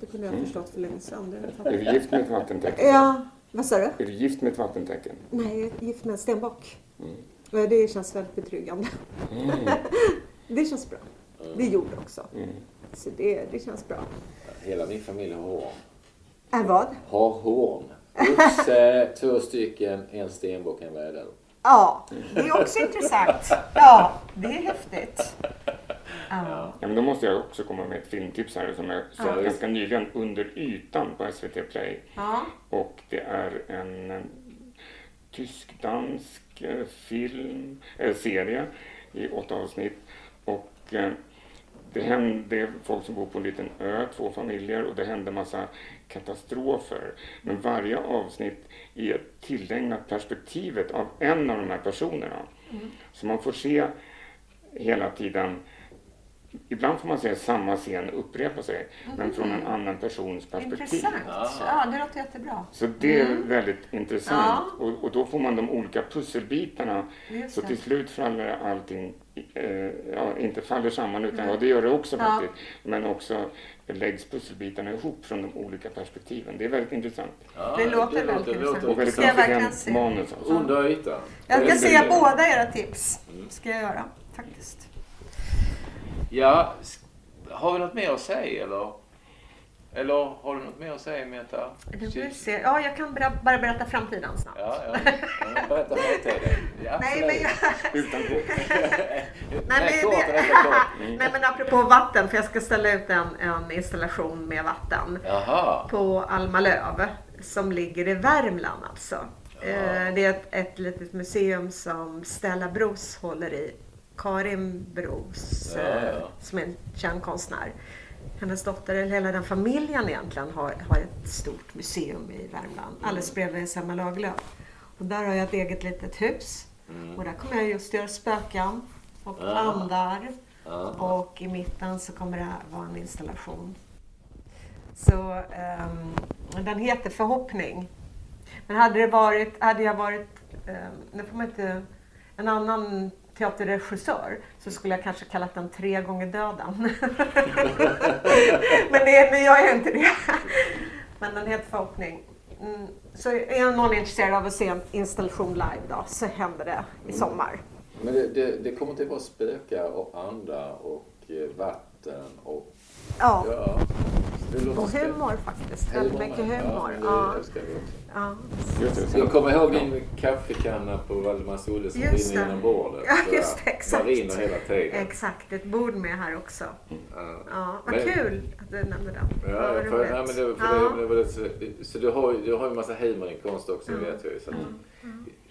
Det kunde jag ha förstått för länge sedan.
Är du gift med ett vattentecken?
Ja, vad sa du?
Är du gift med ett vattentecken?
Nej, jag är gift med en stenbock. Ja, Det känns väldigt betryggande. det känns bra. Det gjorde också. Så det, det känns bra.
Hela min familj har horn.
Är vad?
Har horn. Oxe, två stycken, en stenbock, en väder.
Ja, det är också intressant. Ja, det är häftigt. Ja.
Ja, men då måste jag också komma med ett filmtips här som jag såg
Ja.
ganska nyligen, Under ytan på SVT Play.
Ja.
Och det är en eh, tysk-dansk eh, film, eh, serie i åtta avsnitt. Och eh, det hände folk som bor på en liten ö, två familjer, och det hände massa katastrofer. Men varje avsnitt är tillägnat perspektivet av en av de här personerna. Så man får se hela tiden ibland får man se samma scen upprepa sig, men från en annan persons perspektiv.
Intressant. Ja, det låter jättebra.
Så det är väldigt intressant. Och, och då får man de olika pusselbitarna.
Just
Så
det.
till slut faller allting, eh, ja, inte faller samman, utan ja, det gör det också
Ja.
faktiskt. Men också läggs pusselbitarna ihop från de olika perspektiven. Det är väldigt intressant.
Ja,
Det låter väldigt intressant.
Och väldigt
se?
manus. Alltså.
Under ytan.
Jag ska se båda era tips. ska jag göra faktiskt.
Ja, har vi något mer att säga eller? Eller har du något mer att säga Meta?
Se. Ja, jag kan bara, bara berätta framtiden snabbt.
Ja, ja. ja berätta framtiden. Ja,
Nej, men jag,
Utan
Nej,
Nej,
men
kort,
det- nej men apropå vatten, för jag ska ställa ut en, en installation med vatten
Jaha.
på Almalöv som ligger i Värmland alltså. Eh, Det är ett, ett litet museum som Stella Bros håller i. Karin Bros,
Ja,
eh,
ja.
som är en känd konstnär. Hennes dotter, eller hela den familjen egentligen, har, har ett stort museum i Värmland. Alldeles bredvid Selma Lagerlöf. Och där har jag ett eget litet hus. Och där kommer jag just göra spöken och
Ja.
andar. Och i mitten så kommer det vara en installation. Så ehm, den heter Förhoppning. Men hade det varit, hade jag varit, um, nu får man inte, en annan teaterregissör så skulle jag kanske kallat den Tre gånger döden. Men det, gör jag inte det. Men den heter Förhoppning. Mm, så är någon intresserad av att se en installation live då så händer det i sommar.
Men det, det, det kommer till att vara spökar och andar och eh, vatten och
Ja,
ja.
Och humor faktiskt. Väldigt mycket humor.
Ja,
Ja,
det älskar vi också.
Ja.
Jag kommer ihåg din kaffekanna på Valdemars Olle som
Just
rinner
det.
genom bordet.
Ja, just det, exakt.
Den rinner hela tiden.
Exakt, ett bord med här också.
Ja.
Ja, vad
Men-
kul att du nämnde den.
Ja,
vad
för,
roligt.
ja, men det, för
Ja.
det, så, så du har ju du har ju en massa humor i konst också
Mm.
vet jag ju. Så att,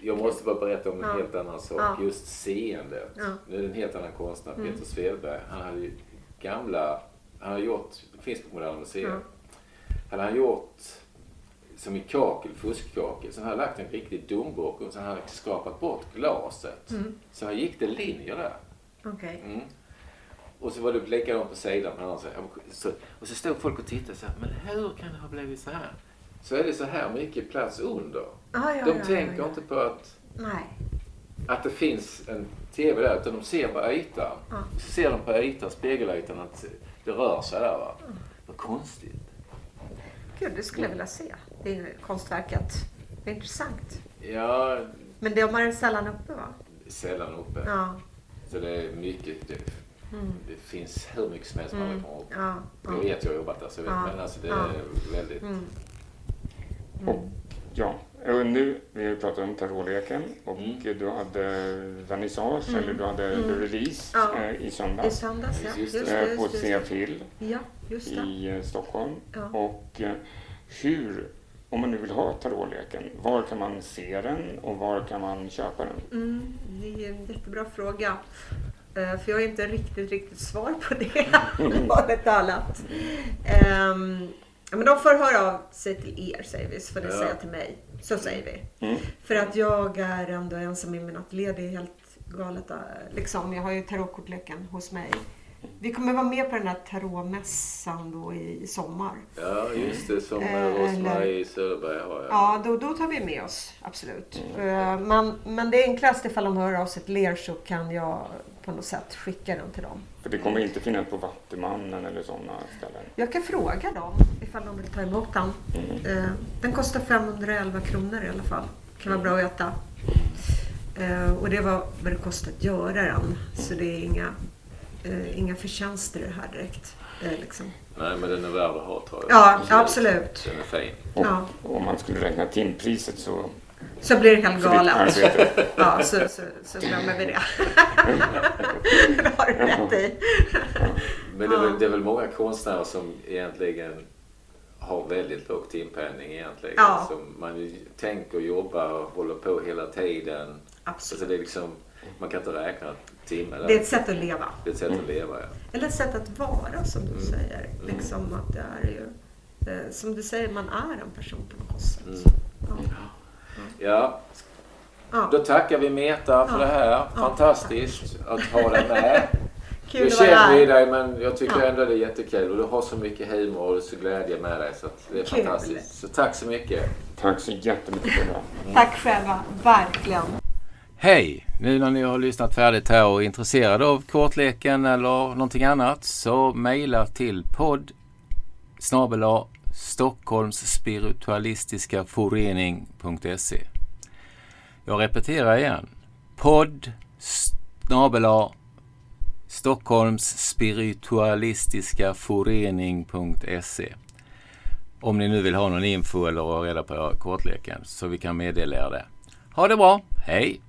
Jag måste bara berätta om en
Ja.
helt annan sak.
Ja.
Just seendet.
Ja. Mm.
Nu är det en helt annan konstnär, Peter Svedberg. Han hade ju gamla, han har gjort, det finns på Moderna Museet.
Ja.
Hade han gjort som i kakel, fuskkakel. Hade han lagt en riktig domburk och sen hade han skrapat bort glaset.
Mm.
Så här gick det linjer där.
Okej.
Mm. Och så var det likadant på sidan sidan. Så, och så stod folk och tittade så här, men hur kan det ha blivit så här? Så är det så här mycket plats under.
Ah, ja,
de
ja,
tänker
ja,
inte på att,
Nej.
att det finns en TV där, utan de ser på ytan.
Ja.
Så ser de på ytan, spegelytan, att det rör sig där. Va? Vad konstigt.
Gud, det skulle jag vilja se. Det är konstverket. Det är intressant.
Ja,
Men det har man sällan uppe va?
sällan uppe.
Ja.
Så det är mycket, det, det finns hur mycket som helst man
Mm.
kommer upp.
Ja.
Jag
ja.
vet, jag har jobbat där, så jag vet.
Ja.
Men alltså det är
Ja.
väldigt...
Mm.
och, ja, och nu, vi har ju pratat om tarotleken och
Mm.
du hade vernissage, eller du hade release
Mm. Ja.
eh, i
I
söndags
söndags ja.
Just
Just
eh, på
Just det.
Seafil
Ja, just det.
i eh, Stockholm.
Ja.
Och eh, hur, om man nu vill ha tarotleken, var kan man se den och var kan man köpa den?
Mm, det är en jättebra fråga. Eh, För jag har inte riktigt, riktigt svar på det, allvarligt talat. Ja, men de får höra av sig till er, säger vi, så får ni
Ja.
säga till mig. Så säger vi.
Mm.
För att jag är ändå ensam i min ateljé, det är helt galet. eh, Liksom. Jag har ju tarotkortleken hos mig. Vi kommer vara med på den här tarotmässan då i, i sommar.
Ja, just det. Som
Eh,
eh, Rose-Marie
eller-
Söderberg har.
Ja, då, då tar vi med oss, absolut. Eh, Men, men det enklaste ifall de hör av sig till er så kan jag på något sätt skicka den till dem.
För det kommer inte finnas på Vattumannen eller sådana ställen.
Jag kan fråga dem ifall de vill ta emot den. Eh, Den kostar 511 kronor i alla fall. Kan vara bra att. Eh, Och det var vad det kostar att göra den. Så det är inga, eh, inga förtjänster i det här direkt. Är liksom.
Nej, men den är värd att ha tror jag.
Ja, absolut.
Den är fin.
Och
Ja.
om man skulle räkna timpriset så
Så blir det helt galet. Ja, så, så, så glömmer vi det. det har du rätt i.
Men det är, väl, det är väl många konstnärer som egentligen har väldigt låg timpenning egentligen.
Ja.
Som man tänker jobba och håller på hela tiden.
Absolut.
Så det är liksom, man kan inte räkna timmar.
Det är ett sätt att leva.
Det är ett sätt att leva. Ja.
Eller ett sätt att vara som du
Mm.
säger. Liksom att det är ju, eh, som du säger, man är en person på något sätt.
Mm.
Ja.
ja,
Ja.
då tackar vi Meta för
Ja.
det här.
Ja,
Fantastiskt att ha dig med.
Kul att vara
känner vi dig men jag tycker
Ja.
ändå det är jättekul och du har så mycket humor och så glädje med dig så det är
Kul.
fantastiskt. Så tack så mycket.
Tack så jättemycket för det.
Tack själva, verkligen.
Hej! Nu när ni har lyssnat färdigt här och är intresserade av kortleken eller någonting annat så mejla till podd snabel-a Stockholms spiritualistiska förening.se Jag repeterar igen. Podd snabel-a Stockholms spiritualistiska förening.se Om ni nu vill ha någon info eller ha reda på kortleken så vi kan meddela er det. Ha det bra! Hej!